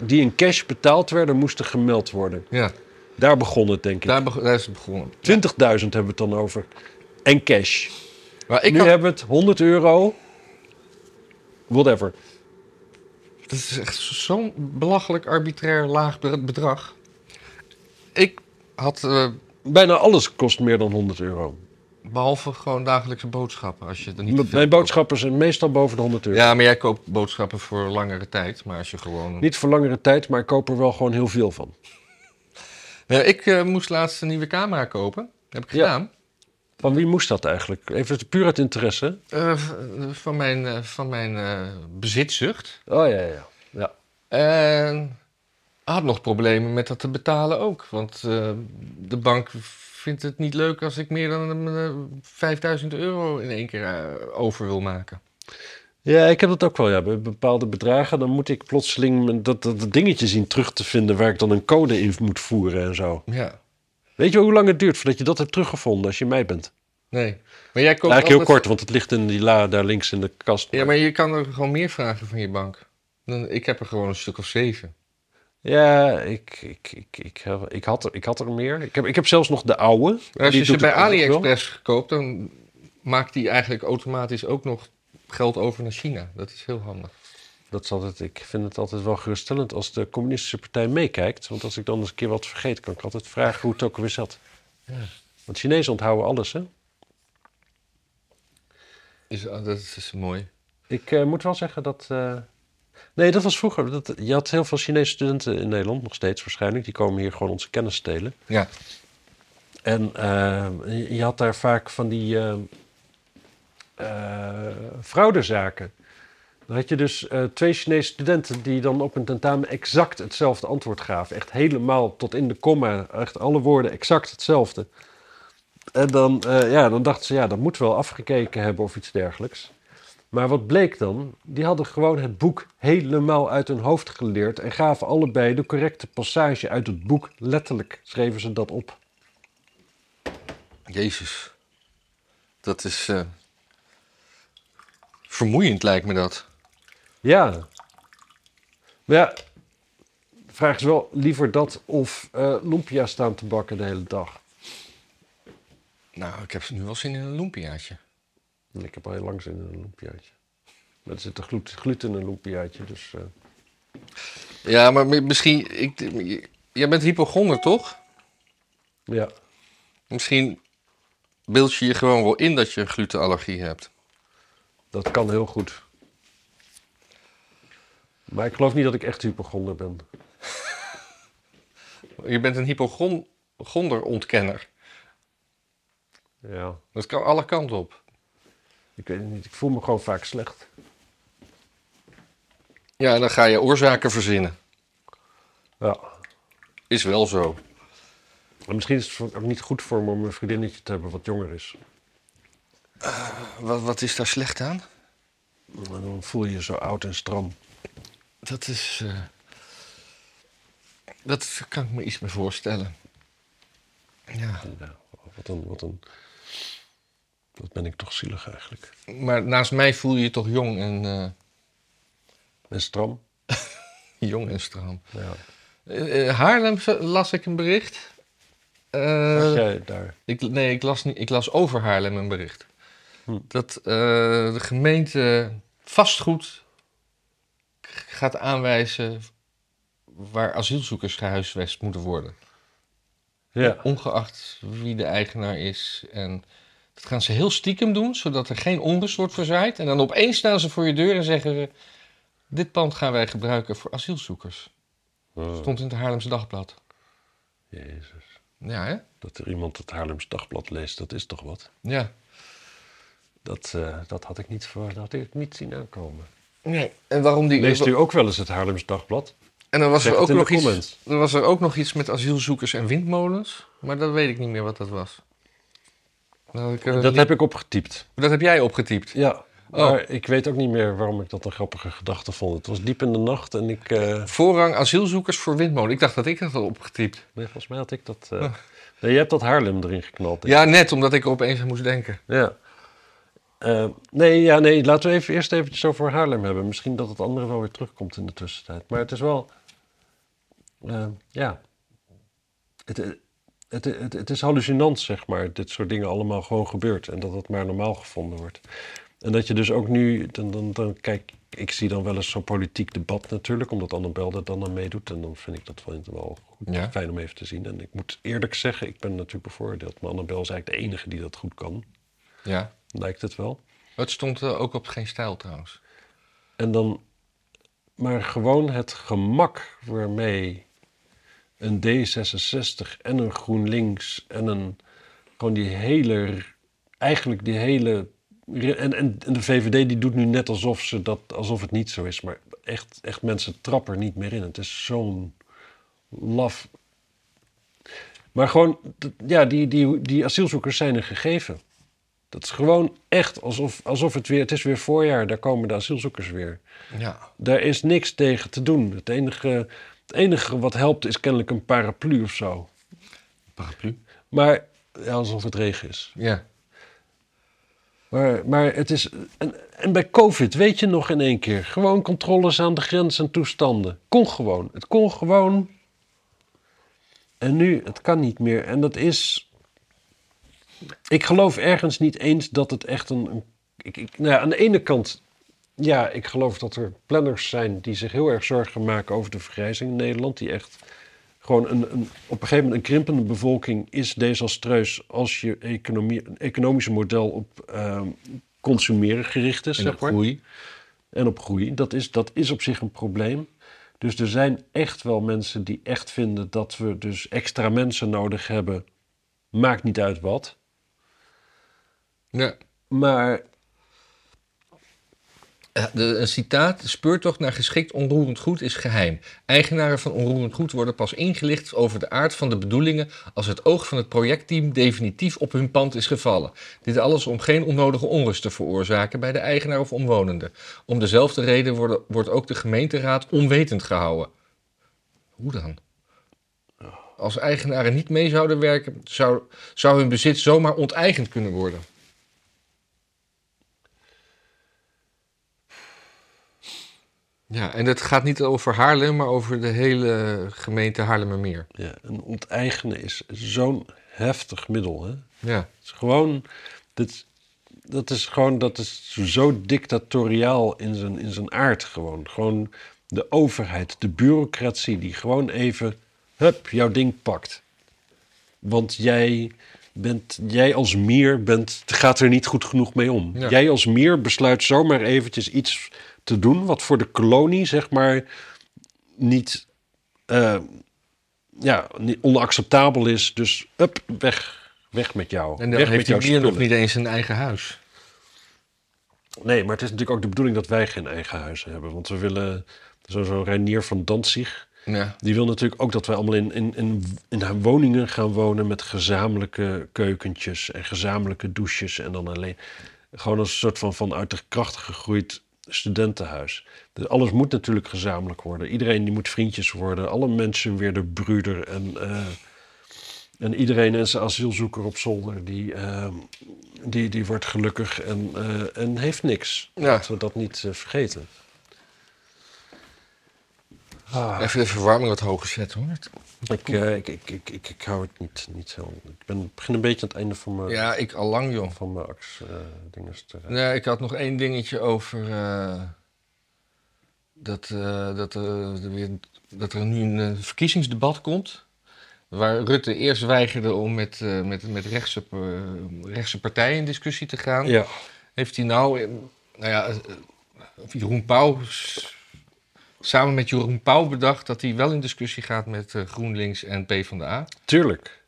[SPEAKER 1] 20.000 die in cash betaald werden, moesten gemeld worden.
[SPEAKER 2] Ja,
[SPEAKER 1] Daar begon het, denk ik.
[SPEAKER 2] daar, is het begonnen.
[SPEAKER 1] 20.000 hebben we het dan over. En cash.
[SPEAKER 2] Maar ik
[SPEAKER 1] nu
[SPEAKER 2] had-
[SPEAKER 1] hebben we het 100 euro. Whatever.
[SPEAKER 2] Dat is echt zo'n belachelijk arbitrair laag be- bedrag. Ik had, eh,
[SPEAKER 1] Bijna alles kost meer dan 100 euro.
[SPEAKER 2] Behalve gewoon dagelijkse boodschappen, als je er niet
[SPEAKER 1] Mijn
[SPEAKER 2] koopt.
[SPEAKER 1] boodschappen zijn meestal boven de 100 euro.
[SPEAKER 2] Ja, maar jij koopt boodschappen voor langere tijd. Maar als je gewoon...
[SPEAKER 1] Niet voor langere tijd, maar ik koop er wel gewoon heel veel van.
[SPEAKER 2] Ja, ik eh, moest laatst een nieuwe camera kopen. heb ik
[SPEAKER 1] Ja.
[SPEAKER 2] gedaan.
[SPEAKER 1] Van wie moest dat eigenlijk? Even puur uit interesse.
[SPEAKER 2] Eh, v- van mijn, eh, van mijn eh, bezitzucht.
[SPEAKER 1] Oh ja, ja. ja.
[SPEAKER 2] En had nog problemen met dat te betalen ook. Want eh, de bank vindt het niet leuk als ik meer dan eh, 5000 euro in één keer eh, over wil maken.
[SPEAKER 1] Ja, ik heb dat ook wel. Ja. Bij bepaalde bedragen dan moet ik plotseling dat, dat, dingetje zien terug te vinden waar ik dan een code in moet voeren en zo.
[SPEAKER 2] Ja,
[SPEAKER 1] Weet je hoe lang het duurt voordat je dat hebt teruggevonden als je mij bent?
[SPEAKER 2] nee. Maar jij koopt
[SPEAKER 1] Eigenlijk heel kort, want het ligt in die la daar links in de kast.
[SPEAKER 2] Ja, maar je kan er gewoon meer vragen van je bank. Ik heb er gewoon een stuk of zeven.
[SPEAKER 1] Ja, ik, ik, ik, ik, ik, had, er, ik had er meer. Ik heb, ik heb zelfs nog de oude.
[SPEAKER 2] Als je ze bij. AliExpress koopt, dan maakt die eigenlijk automatisch ook nog geld over naar China. Dat is heel handig.
[SPEAKER 1] Dat is altijd, ik vind het altijd wel geruststellend als de communistische partij meekijkt. Want als ik dan eens een keer wat vergeet, kan ik altijd vragen hoe het ook weer zat.
[SPEAKER 2] Ja.
[SPEAKER 1] Want Chinezen onthouden alles, hè?
[SPEAKER 2] Is, ah, dat is mooi.
[SPEAKER 1] Ik eh, moet wel zeggen dat... eh, Nee, dat was vroeger. Dat, je had heel veel Chinese studenten in Nederland, nog steeds waarschijnlijk. Die komen hier gewoon onze kennis stelen.
[SPEAKER 2] Ja.
[SPEAKER 1] En eh, je- had daar vaak van die eh eh, fraudezaken. Dan had je dus twee Chinese studenten die dan op een tentamen exact hetzelfde antwoord gaven. Echt helemaal tot in de komma, echt alle woorden exact hetzelfde. En dan, ja, dan dachten ze, ja, dat moet wel afgekeken hebben of iets dergelijks. Maar wat bleek dan? Die hadden gewoon het boek helemaal uit hun hoofd geleerd en gaven allebei de correcte passage uit het boek. Letterlijk schreven ze dat op.
[SPEAKER 2] Jezus. Dat is eh, vermoeiend, lijkt me dat.
[SPEAKER 1] Ja. Maar ja, de vraag is wel liever dat of eh lumpia staan te bakken de hele dag.
[SPEAKER 2] Nou, ik heb nu wel zin in een lumpiaatje.
[SPEAKER 1] Ik heb al heel lang zin in een lumpiaatje. Maar er zit glu- gluten in een lumpiaatje, dus... eh,
[SPEAKER 2] Ja, maar mi- misschien... Ik, jij bent hypochonder, toch?
[SPEAKER 1] ja.
[SPEAKER 2] Misschien beeld je je gewoon wel in dat je een glutenallergie hebt.
[SPEAKER 1] Dat kan heel goed. Maar ik geloof niet dat ik echt hypochonder ben. [laughs]
[SPEAKER 2] Je bent een hypochonder-ontkenner.
[SPEAKER 1] Ja,
[SPEAKER 2] Dat kan alle kanten op.
[SPEAKER 1] ik weet het niet. Ik voel me gewoon vaak slecht.
[SPEAKER 2] Ja, dan ga je oorzaken verzinnen.
[SPEAKER 1] Ja.
[SPEAKER 2] Is wel zo.
[SPEAKER 1] En misschien is het ook niet goed voor me om een vriendinnetje te hebben wat jonger is.
[SPEAKER 2] Wat, wat is daar slecht aan?
[SPEAKER 1] Dan voel je je zo oud en stram.
[SPEAKER 2] Dat is. eh, dat kan ik me iets meer voorstellen. Ja.
[SPEAKER 1] Ja, wat een, wat een... Wat ben ik toch zielig eigenlijk.
[SPEAKER 2] Maar naast mij voel je je toch jong en, eh,
[SPEAKER 1] En stram? [laughs]
[SPEAKER 2] jong en stram.
[SPEAKER 1] Ja.
[SPEAKER 2] Eh, eh, Haarlem las ik een bericht. Eh,
[SPEAKER 1] Was jij daar?
[SPEAKER 2] ik, nee, ik las, niet, ik las over Haarlem een bericht.
[SPEAKER 1] Hm.
[SPEAKER 2] Dat de gemeente vastgoed gaat aanwijzen waar asielzoekers gehuisvest moeten worden.
[SPEAKER 1] Ja.
[SPEAKER 2] Ongeacht wie de eigenaar is. En dat gaan ze heel stiekem doen, zodat er geen onrust wordt verzaaid. En dan opeens staan ze voor je deur en zeggen ze... Dit pand gaan wij gebruiken voor asielzoekers.
[SPEAKER 1] Oh,
[SPEAKER 2] Stond in het Haarlemse Dagblad.
[SPEAKER 1] Jezus.
[SPEAKER 2] Ja, hè?
[SPEAKER 1] Dat er iemand het Haarlems Dagblad leest, dat is toch wat?
[SPEAKER 2] Ja.
[SPEAKER 1] Dat, eh, dat had ik niet, voor, dat had ik niet zien aankomen.
[SPEAKER 2] Nee. En waarom die...
[SPEAKER 1] Leest u ook wel eens het Haarlems Dagblad?
[SPEAKER 2] En dan was
[SPEAKER 1] Zeg
[SPEAKER 2] er, ook nog iets, er was er ook nog iets met asielzoekers en windmolens. Maar dat weet ik niet meer wat dat was. Ik, eh,
[SPEAKER 1] Dat heb ik opgetypt.
[SPEAKER 2] dat heb jij opgetypt.
[SPEAKER 1] Ja. Maar ik weet ook niet meer waarom ik dat een grappige gedachte vond. Het was diep in de nacht en ik... eh,
[SPEAKER 2] Voorrang asielzoekers voor windmolen. Ik dacht dat ik dat had opgetypt.
[SPEAKER 1] nee, volgens mij had ik dat... eh, Nee, je hebt dat Haarlem erin geknald.
[SPEAKER 2] Ja, net omdat ik er opeens aan moest denken.
[SPEAKER 1] Ja. Nee, ja, nee, laten we even, eerst eventjes over Haarlem hebben. Misschien dat het andere wel weer terugkomt in de tussentijd. Maar het is wel... ja. Het, het, het, het, het is hallucinant, zeg maar, dit soort dingen allemaal gewoon gebeurt. En dat het maar normaal gevonden wordt. En dat je dus ook nu, dan, dan, dan kijk, ik zie dan wel eens zo'n politiek debat natuurlijk, omdat Annabel er dan aan meedoet. En dan vind ik dat wel, wel goed,
[SPEAKER 2] Ja.
[SPEAKER 1] fijn om even te zien. En ik moet eerlijk zeggen, ik ben natuurlijk bevoordeeld, maar Annabel is eigenlijk de enige die dat goed kan.
[SPEAKER 2] Ja.
[SPEAKER 1] Lijkt het wel.
[SPEAKER 2] Het stond eh, ook op geen stijl trouwens.
[SPEAKER 1] En dan, maar gewoon het gemak waarmee een D66 en een GroenLinks en een, gewoon die hele, eigenlijk die hele, en, en, en de VVD die doet nu net alsof, ze dat, alsof het niet zo is, maar echt, echt mensen trappen er niet meer in. Het is zo'n laf. Maar gewoon, ja, die, die, die asielzoekers zijn een gegeven. Dat is gewoon echt alsof, alsof het weer, het is weer voorjaar, daar komen de asielzoekers weer.
[SPEAKER 2] Ja.
[SPEAKER 1] Daar is niks tegen te doen. Het enige, het enige wat helpt is kennelijk een paraplu of zo.
[SPEAKER 2] Paraplu.
[SPEAKER 1] Maar ja, alsof het regen is.
[SPEAKER 2] Ja.
[SPEAKER 1] Maar, maar het is. En, en bij COVID weet je nog in één keer. Gewoon controles aan de grens en toestanden. Kon gewoon. Het kon gewoon. En nu, het kan niet meer. En dat is. Ik geloof ergens niet eens dat het echt een. een- ik, ik, nou ja, aan de ene kant. Ja, ik geloof dat er planners zijn die zich heel erg zorgen maken over de vergrijzing in Nederland. Die echt gewoon een, een, op een gegeven moment een krimpende bevolking is desastreus als je economie, economische model op ehm, consumeren gericht is.
[SPEAKER 2] En
[SPEAKER 1] zeg
[SPEAKER 2] op
[SPEAKER 1] maar.
[SPEAKER 2] groei.
[SPEAKER 1] En op groei. Dat is, dat is op zich een probleem. Dus er zijn echt wel mensen die echt vinden dat we dus extra mensen nodig hebben. Maakt niet uit wat.
[SPEAKER 2] Ja.
[SPEAKER 1] Maar
[SPEAKER 2] De, een citaat. De speurtocht naar geschikt onroerend goed is geheim. Eigenaren van onroerend goed worden pas ingelicht over de aard van de bedoelingen als het oog van het projectteam definitief op hun pand is gevallen. Dit alles om geen onnodige onrust te veroorzaken bij de eigenaar of omwonenden. Om dezelfde reden wordt ook de gemeenteraad onwetend gehouden. Hoe dan? Als eigenaren niet mee zouden werken, zou, zou hun bezit zomaar onteigend kunnen worden. Ja, en het gaat niet over Haarlem, maar over de hele gemeente Haarlemmermeer.
[SPEAKER 1] ja, een onteigenen is zo'n heftig middel. Hè?
[SPEAKER 2] Ja,
[SPEAKER 1] Het is gewoon. Dit, dat is gewoon. Dat is zo dictatoriaal in zijn, in zijn aard gewoon. Gewoon de overheid, de bureaucratie die gewoon even. Hup, jouw ding pakt. Want jij. Bent, jij als mier bent, gaat er niet goed genoeg mee om.
[SPEAKER 2] Ja.
[SPEAKER 1] Jij als mier besluit zomaar eventjes iets te doen... wat voor de kolonie, zeg maar, niet, eh, ja, niet onacceptabel is. Dus up, weg, weg met jou.
[SPEAKER 2] en dan
[SPEAKER 1] weg
[SPEAKER 2] heeft hij hier nog niet eens een eigen huis.
[SPEAKER 1] Nee, maar het is natuurlijk ook de bedoeling dat wij geen eigen huis hebben. Want we willen, zo'n zo Reinier van Danzig...
[SPEAKER 2] Ja,
[SPEAKER 1] die wil natuurlijk ook dat wij allemaal in, in, in, in woningen gaan wonen... met gezamenlijke keukentjes en gezamenlijke douches. En dan alleen gewoon als een soort van, van uit de kracht gegroeid studentenhuis. Dus alles moet natuurlijk gezamenlijk worden. Iedereen die moet vriendjes worden. Alle mensen weer de broeder. En, eh, En iedereen is een asielzoeker op zolder. Die, ehm, die, die wordt gelukkig en, eh, en heeft niks.
[SPEAKER 2] Ja.
[SPEAKER 1] Laten we dat niet eh, vergeten. Ah,
[SPEAKER 2] Even de verwarming wat hoger zetten hoor.
[SPEAKER 1] ik, eh, ik, ik, ik, ik, ik hou het niet, niet zo. Ik ben, begin een beetje aan het einde van mijn,
[SPEAKER 2] Ja, ik al lang joh.
[SPEAKER 1] van mijn ax eh dinges te.
[SPEAKER 2] Nee, ik had nog één dingetje over eh, dat, eh, dat, eh, er weer, dat er nu een eh, verkiezingsdebat komt. Waar Rutte eerst weigerde om met, eh, met, met rechtse, eh, rechtse partijen in discussie te gaan.
[SPEAKER 1] Ja,
[SPEAKER 2] Heeft hij nou, eh, nou ja, eh, Jeroen Pauw, samen met Jeroen Pauw bedacht dat hij wel in discussie gaat met eh, GroenLinks en PvdA.
[SPEAKER 1] tuurlijk.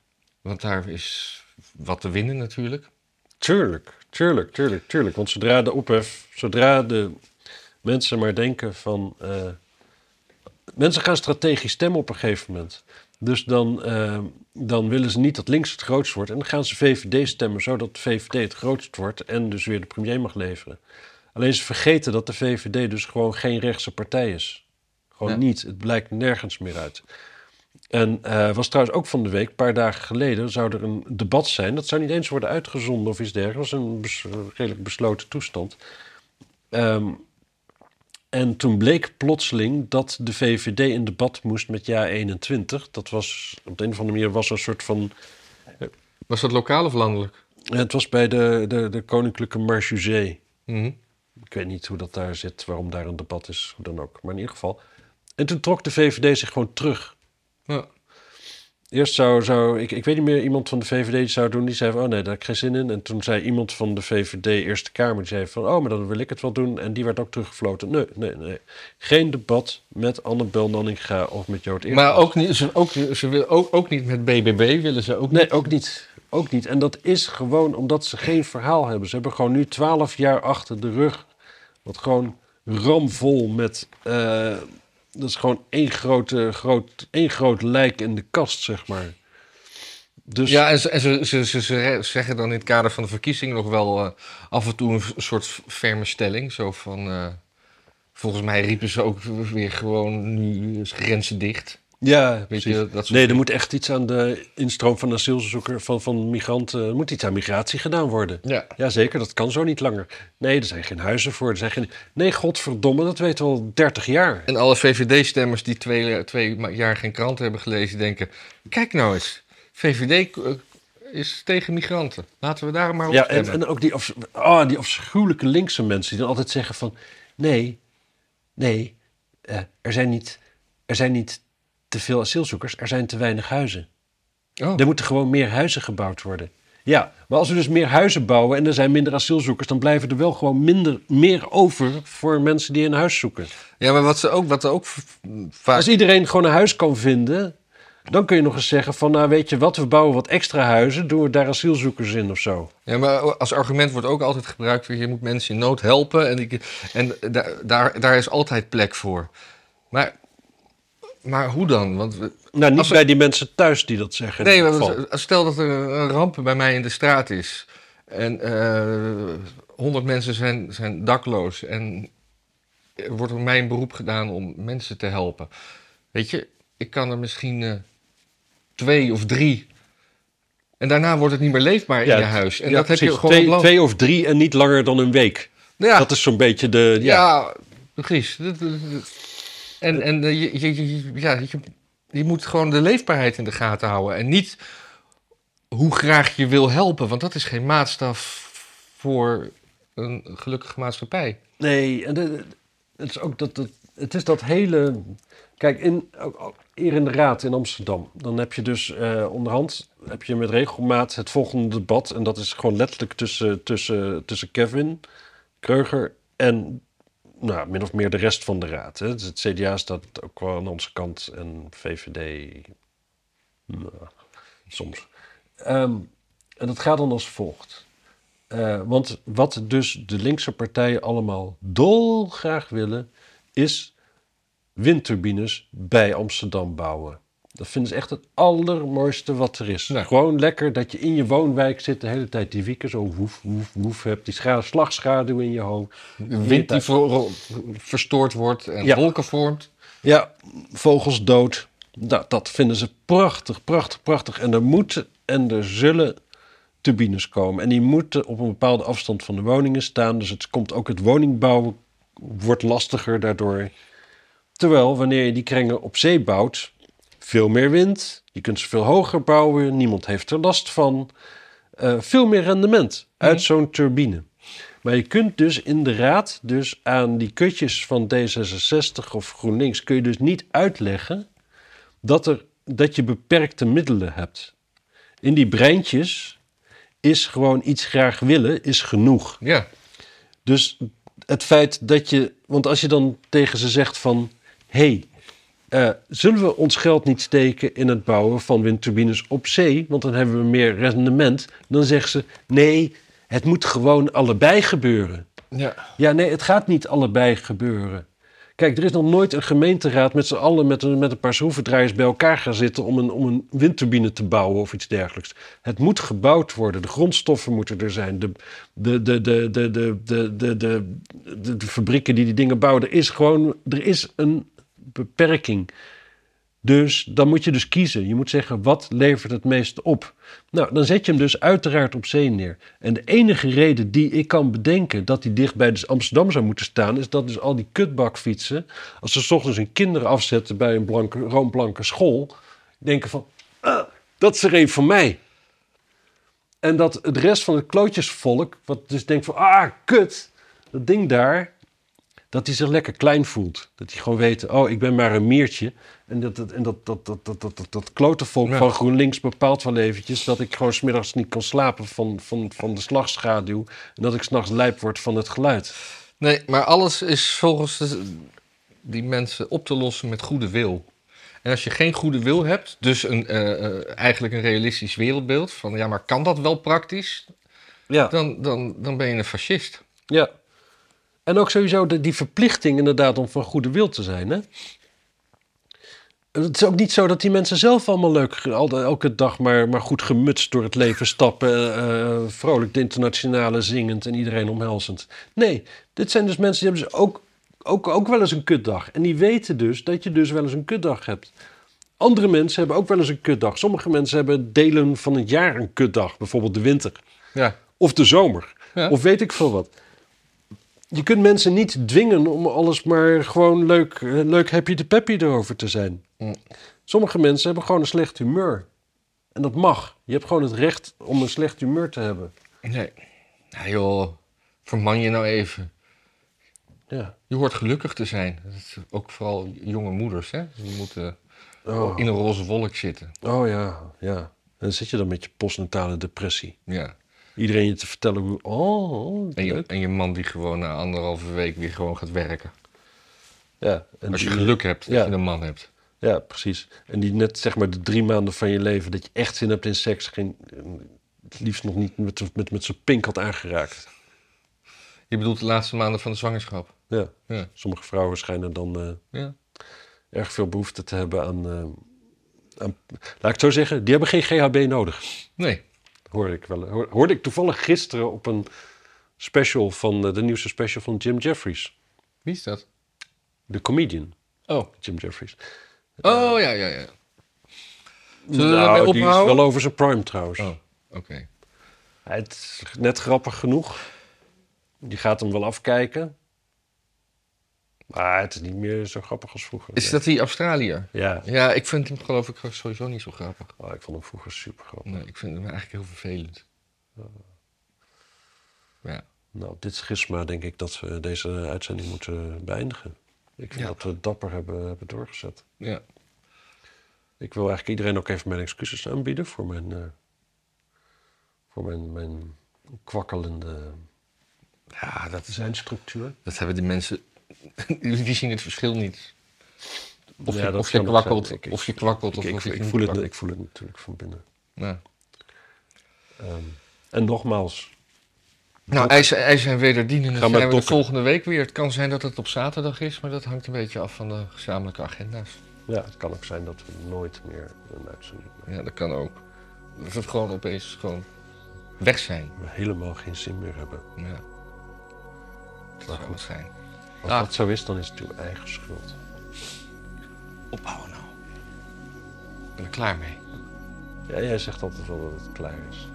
[SPEAKER 2] Want daar is wat te winnen natuurlijk.
[SPEAKER 1] Tuurlijk, tuurlijk, tuurlijk, tuurlijk. Want zodra de ophef, zodra de mensen maar denken van... eh, mensen gaan strategisch stemmen op een gegeven moment. Dus dan, eh, dan willen ze niet dat links het grootst wordt. En dan gaan ze VVD stemmen, zodat de VVD het grootst wordt... en dus weer de premier mag leveren. Alleen ze vergeten dat de VVD dus gewoon geen rechtse partij is. Gewoon niet. Het blijkt nergens meer uit. En eh, was trouwens ook van de week, een paar dagen geleden, zou er een debat zijn. Dat zou niet eens worden uitgezonden of iets dergelijks. Dat was een bes- redelijk besloten toestand. Ehm, en toen bleek plotseling dat de VVD in debat moest met Ja 21. Dat was op de een of andere manier was een soort van.
[SPEAKER 2] Was dat lokaal of landelijk?
[SPEAKER 1] Het was bij de, de, de Koninklijke Marchusee.
[SPEAKER 2] Mhm.
[SPEAKER 1] Ik weet niet hoe dat daar zit, waarom daar een debat is, hoe dan ook. Maar in ieder geval. En toen trok de VVD zich gewoon terug.
[SPEAKER 2] Ja.
[SPEAKER 1] Eerst zou, zou ik, ik weet niet meer, iemand van de VVD zou doen, die zei van, oh nee, daar heb ik geen zin in. En toen zei iemand van de VVD Eerste Kamer, die zei van, oh, maar dan wil ik het wel doen. En die werd ook teruggefloten. Nee, nee, nee. Geen debat met Annabel Nanninga of met Jood.
[SPEAKER 2] Maar ook niet, ze, ook, ze willen ook, ook niet met BBB willen ze ook
[SPEAKER 1] Nee, ook niet. Ook niet. En dat is gewoon omdat ze geen verhaal hebben. Ze hebben gewoon nu twaalf jaar achter de rug. Wat gewoon ramvol met... eh, dat is gewoon één, grote, groot, één groot lijk in de kast, zeg maar. Dus
[SPEAKER 2] Ja, en, ze, ze, ze, ze, ze zeggen dan in het kader van de verkiezing nog wel eh, af en toe een soort ferme stelling. Zo van, eh, volgens mij riepen ze ook weer gewoon nu grenzen dicht.
[SPEAKER 1] Ja,
[SPEAKER 2] Weet je, dat
[SPEAKER 1] Nee, er moet echt iets aan de instroom van asielzoekers, van, van migranten, er moet iets aan migratie gedaan worden.
[SPEAKER 2] Ja.
[SPEAKER 1] Jazeker, dat kan zo niet langer. Nee, er zijn geen huizen voor. Er zijn geen... Nee, godverdomme, dat weten we al 30 jaar.
[SPEAKER 2] En alle VVD-stemmers die twee, twee jaar geen krant hebben gelezen, denken: kijk nou eens, VVD eh, is tegen migranten. Laten we daar maar op
[SPEAKER 1] Ja, en, ook die, ah, die afschuwelijke linkse mensen die dan altijd zeggen van... Nee, nee, eh, er, zijn niet, er zijn niet te veel asielzoekers, er zijn te weinig huizen.
[SPEAKER 2] Oh.
[SPEAKER 1] Er moeten gewoon meer huizen gebouwd worden. Ja, maar als we dus meer huizen bouwen en er zijn minder asielzoekers... dan blijven er wel gewoon minder, meer over voor mensen die een huis zoeken.
[SPEAKER 2] Ja, maar wat ze ook, wat er ook vaak.
[SPEAKER 1] Als iedereen gewoon een huis kan vinden... dan kun je nog eens zeggen van... nou weet je wat, we bouwen wat extra huizen... doen we daar asielzoekers in of zo.
[SPEAKER 2] Ja, maar als argument wordt ook altijd gebruikt: je moet mensen in nood helpen. En, die, en daar, daar, daar is altijd plek voor. Maar, maar hoe dan? Want we-
[SPEAKER 1] Nou, niet bij die mensen thuis die dat zeggen.
[SPEAKER 2] Nee, stel dat er een ramp bij mij in de straat is. En honderd mensen zijn, zijn dakloos. En er wordt op mij een beroep gedaan om mensen te helpen. Weet je, ik kan er misschien eh, twee of drie. En daarna wordt het niet meer leefbaar in je huis. En
[SPEAKER 1] ja,
[SPEAKER 2] dat heb je gewoon
[SPEAKER 1] twee,
[SPEAKER 2] op land-
[SPEAKER 1] twee of drie en niet langer dan een week.
[SPEAKER 2] Ja,
[SPEAKER 1] Dat is zo'n beetje de... Ja,
[SPEAKER 2] ja, precies. En, en eh, je, je, ja, je, moet gewoon de leefbaarheid in de gaten houden. En niet hoe graag je wil helpen. Want dat is geen maatstaf voor een gelukkige maatschappij.
[SPEAKER 1] Nee, en het is ook dat. Het is dat hele... Kijk, in, hier in de Raad in Amsterdam... dan heb je dus eh, onderhand... heb je met regelmaat het volgende debat... en dat is gewoon letterlijk tussen, tussen, tussen Kevin Kreuger... en nou, min of meer de rest van de Raad. Hè. Dus het CDA staat ook wel aan onze kant... en VVD... nou, soms. Ehm, en dat gaat dan als volgt. Eh, want wat dus de linkse partijen allemaal dolgraag willen, is windturbines bij Amsterdam bouwen. Dat vinden ze echt het allermooiste wat er is.
[SPEAKER 2] Ja.
[SPEAKER 1] Gewoon lekker dat je in je woonwijk zit de hele tijd die wieken zo woef, woef, woef hebt. Die scha- slagschaduw in je hoofd.
[SPEAKER 2] De wind die ver- verstoord wordt en
[SPEAKER 1] Ja.
[SPEAKER 2] wolken vormt.
[SPEAKER 1] Ja, vogels dood. Nou, dat vinden ze prachtig, prachtig, prachtig. En er moeten en er zullen turbines komen. En die moeten op een bepaalde afstand van de woningen staan. Dus het komt ook het woningbouwen wordt lastiger daardoor. Terwijl wanneer je die kringen op zee bouwt, veel meer wind. Je kunt ze veel hoger bouwen. Niemand heeft er last van. Eh, veel meer rendement uit zo'n turbine. Maar je kunt dus in de raad, dus aan die kutjes van D66 of GroenLinks, kun je dus niet uitleggen dat, er, dat je beperkte middelen hebt. In die breintjes is gewoon iets graag willen, is genoeg.
[SPEAKER 2] Ja.
[SPEAKER 1] Dus het feit dat je, want als je dan tegen ze zegt van, hé, hey, zullen we ons geld niet steken in het bouwen van windturbines op zee, want dan hebben we meer rendement, dan zeggen ze, nee, het moet gewoon allebei gebeuren.
[SPEAKER 2] Ja.
[SPEAKER 1] Ja, nee, het gaat niet allebei gebeuren. Kijk, er is nog nooit een gemeenteraad met z'n allen met een, met een paar schroevendraaiers bij elkaar gaan zitten om een, om een windturbine te bouwen of iets dergelijks. Het moet gebouwd worden, de grondstoffen moeten er zijn, de, de, de, de, de, de, de, de, de, de, de fabrieken die die dingen bouwen. Er is gewoon, er is een beperking. Dus dan moet je dus kiezen. Je moet zeggen, wat levert het meest op? Nou, dan zet je hem dus uiteraard op zee neer. En de enige reden die ik kan bedenken dat hij dicht bij de Amsterdam zou moeten staan, is dat dus al die kutbakfietsen, als ze 's ochtends hun kinderen afzetten bij een blanke, roomblanke school, denken van, ah, dat is er een voor mij. En dat het rest van het klootjesvolk, wat dus denkt van, ah, kut, dat ding daar, dat hij zich lekker klein voelt. Dat hij gewoon weet, oh, ik ben maar een miertje. En dat, dat, en dat, dat, dat, dat, dat, dat, dat klote volk
[SPEAKER 2] Ja.
[SPEAKER 1] van GroenLinks bepaalt wel eventjes... dat ik gewoon smiddags niet kan slapen van, van, van de slagschaduw... en dat ik s'nachts lijp word van het geluid.
[SPEAKER 2] Nee, maar alles is volgens de- die mensen op te lossen met goede wil. En als je geen goede wil hebt, dus een, eh, eh, eigenlijk een realistisch wereldbeeld van ja, maar kan dat wel praktisch?
[SPEAKER 1] Ja,
[SPEAKER 2] Dan, dan, dan ben je een fascist.
[SPEAKER 1] ja. En ook sowieso de, die verplichting inderdaad om van goede wil te zijn, hè? Het is ook niet zo dat die mensen zelf allemaal leuk, al- elke dag maar, maar goed gemutst door het leven [laughs] stappen. eh, vrolijk de internationale zingend en iedereen omhelzend. Nee, dit zijn dus mensen die hebben dus ook, ook, ook wel eens een kutdag. En die weten dus dat je dus wel eens een kutdag hebt. Andere mensen hebben ook wel eens een kutdag. Sommige mensen hebben delen van het jaar een kutdag. Bijvoorbeeld de winter.
[SPEAKER 2] Ja.
[SPEAKER 1] Of de zomer.
[SPEAKER 2] Ja.
[SPEAKER 1] Of weet ik veel wat. Je kunt mensen niet dwingen om alles maar gewoon leuk, eh, leuk happy de peppy erover te zijn.
[SPEAKER 2] Mm.
[SPEAKER 1] Sommige mensen hebben gewoon een slecht humeur. En dat mag. Je hebt gewoon het recht om een slecht humeur te hebben.
[SPEAKER 2] Nee. Nou joh, verman je nou even.
[SPEAKER 1] Ja.
[SPEAKER 2] Je hoort gelukkig te zijn. Dat is ook vooral jonge moeders, hè. Die moeten
[SPEAKER 1] Oh,
[SPEAKER 2] in een roze wolk zitten.
[SPEAKER 1] oh ja, ja. En dan zit je dan met je postnatale depressie.
[SPEAKER 2] Ja.
[SPEAKER 1] Iedereen je te vertellen hoe... Oh, oh
[SPEAKER 2] En je, en je man die gewoon na anderhalve week weer gewoon gaat werken.
[SPEAKER 1] Ja, en
[SPEAKER 2] Als je
[SPEAKER 1] die-
[SPEAKER 2] geluk hebt dat
[SPEAKER 1] Ja.
[SPEAKER 2] je een man hebt.
[SPEAKER 1] Ja, precies. En die net zeg maar de drie maanden van je leven dat je echt zin hebt in seks, geen, het liefst nog niet met, met, met zijn pink had aangeraakt.
[SPEAKER 2] Je bedoelt de laatste maanden van de zwangerschap.
[SPEAKER 1] Ja,
[SPEAKER 2] Ja.
[SPEAKER 1] sommige vrouwen schijnen dan eh,
[SPEAKER 2] Ja.
[SPEAKER 1] erg veel behoefte te hebben aan, eh, aan. Laat ik het zo zeggen, die hebben geen GHB nodig.
[SPEAKER 2] Nee.
[SPEAKER 1] Hoorde ik, wel, hoor- hoorde ik toevallig gisteren op een special van eh, de nieuwste special van Jim Jeffries.
[SPEAKER 2] Wie is dat?
[SPEAKER 1] De comedian
[SPEAKER 2] Oh.
[SPEAKER 1] Jim Jeffries.
[SPEAKER 2] Oh, ja, ja, ja. Zullen
[SPEAKER 1] Nou, die is wel over zijn prime trouwens.
[SPEAKER 2] Oh, oké.
[SPEAKER 1] Het is net grappig genoeg. Je gaat hem wel afkijken. Maar het is niet meer zo grappig als vroeger.
[SPEAKER 2] Is dat die Australiër?
[SPEAKER 1] Ja.
[SPEAKER 2] Ja, ik vind hem geloof ik sowieso niet zo grappig.
[SPEAKER 1] Oh, ik vond hem vroeger super grappig.
[SPEAKER 2] Nee, ik vind hem eigenlijk heel vervelend. Ja.
[SPEAKER 1] Nou, dit schisma denk ik dat we deze uitzending moeten beëindigen. Ik vind
[SPEAKER 2] Ja.
[SPEAKER 1] dat we het dapper hebben, hebben doorgezet.
[SPEAKER 2] Ja.
[SPEAKER 1] Ik wil eigenlijk iedereen ook even mijn excuses aanbieden voor mijn, eh, voor mijn, mijn kwakkelende
[SPEAKER 2] Ja, dat,
[SPEAKER 1] zijnstructuur.
[SPEAKER 2] dat hebben die mensen... [laughs] Die zien het verschil niet. Of
[SPEAKER 1] Ja,
[SPEAKER 2] je, of je
[SPEAKER 1] kan
[SPEAKER 2] kwakkelt,
[SPEAKER 1] zijn. Ik- ik-
[SPEAKER 2] of je kwakkelt,
[SPEAKER 1] Ik,
[SPEAKER 2] of
[SPEAKER 1] ik,
[SPEAKER 2] of
[SPEAKER 1] ik
[SPEAKER 2] niet
[SPEAKER 1] voel het, ik voel het natuurlijk van binnen.
[SPEAKER 2] Ja.
[SPEAKER 1] Ehm, en nogmaals,
[SPEAKER 2] Nou, eisen, eisen en wederdienen
[SPEAKER 1] Ga
[SPEAKER 2] zijn we de volgende week weer. Het kan zijn dat het op zaterdag is, maar dat hangt een beetje af van de gezamenlijke agenda's.
[SPEAKER 1] ja, het kan ook zijn dat we nooit meer een uitzending maken.
[SPEAKER 2] Ja, dat kan ook. Dat we gewoon opeens gewoon weg zijn.
[SPEAKER 1] We helemaal geen zin meer hebben.
[SPEAKER 2] Ja. Dat zou goed zijn.
[SPEAKER 1] Als
[SPEAKER 2] Ah.
[SPEAKER 1] dat zo is, dan is het uw eigen schuld.
[SPEAKER 2] Ophouden nou. Ik ben er klaar mee.
[SPEAKER 1] Ja, jij zegt altijd wel dat het klaar is.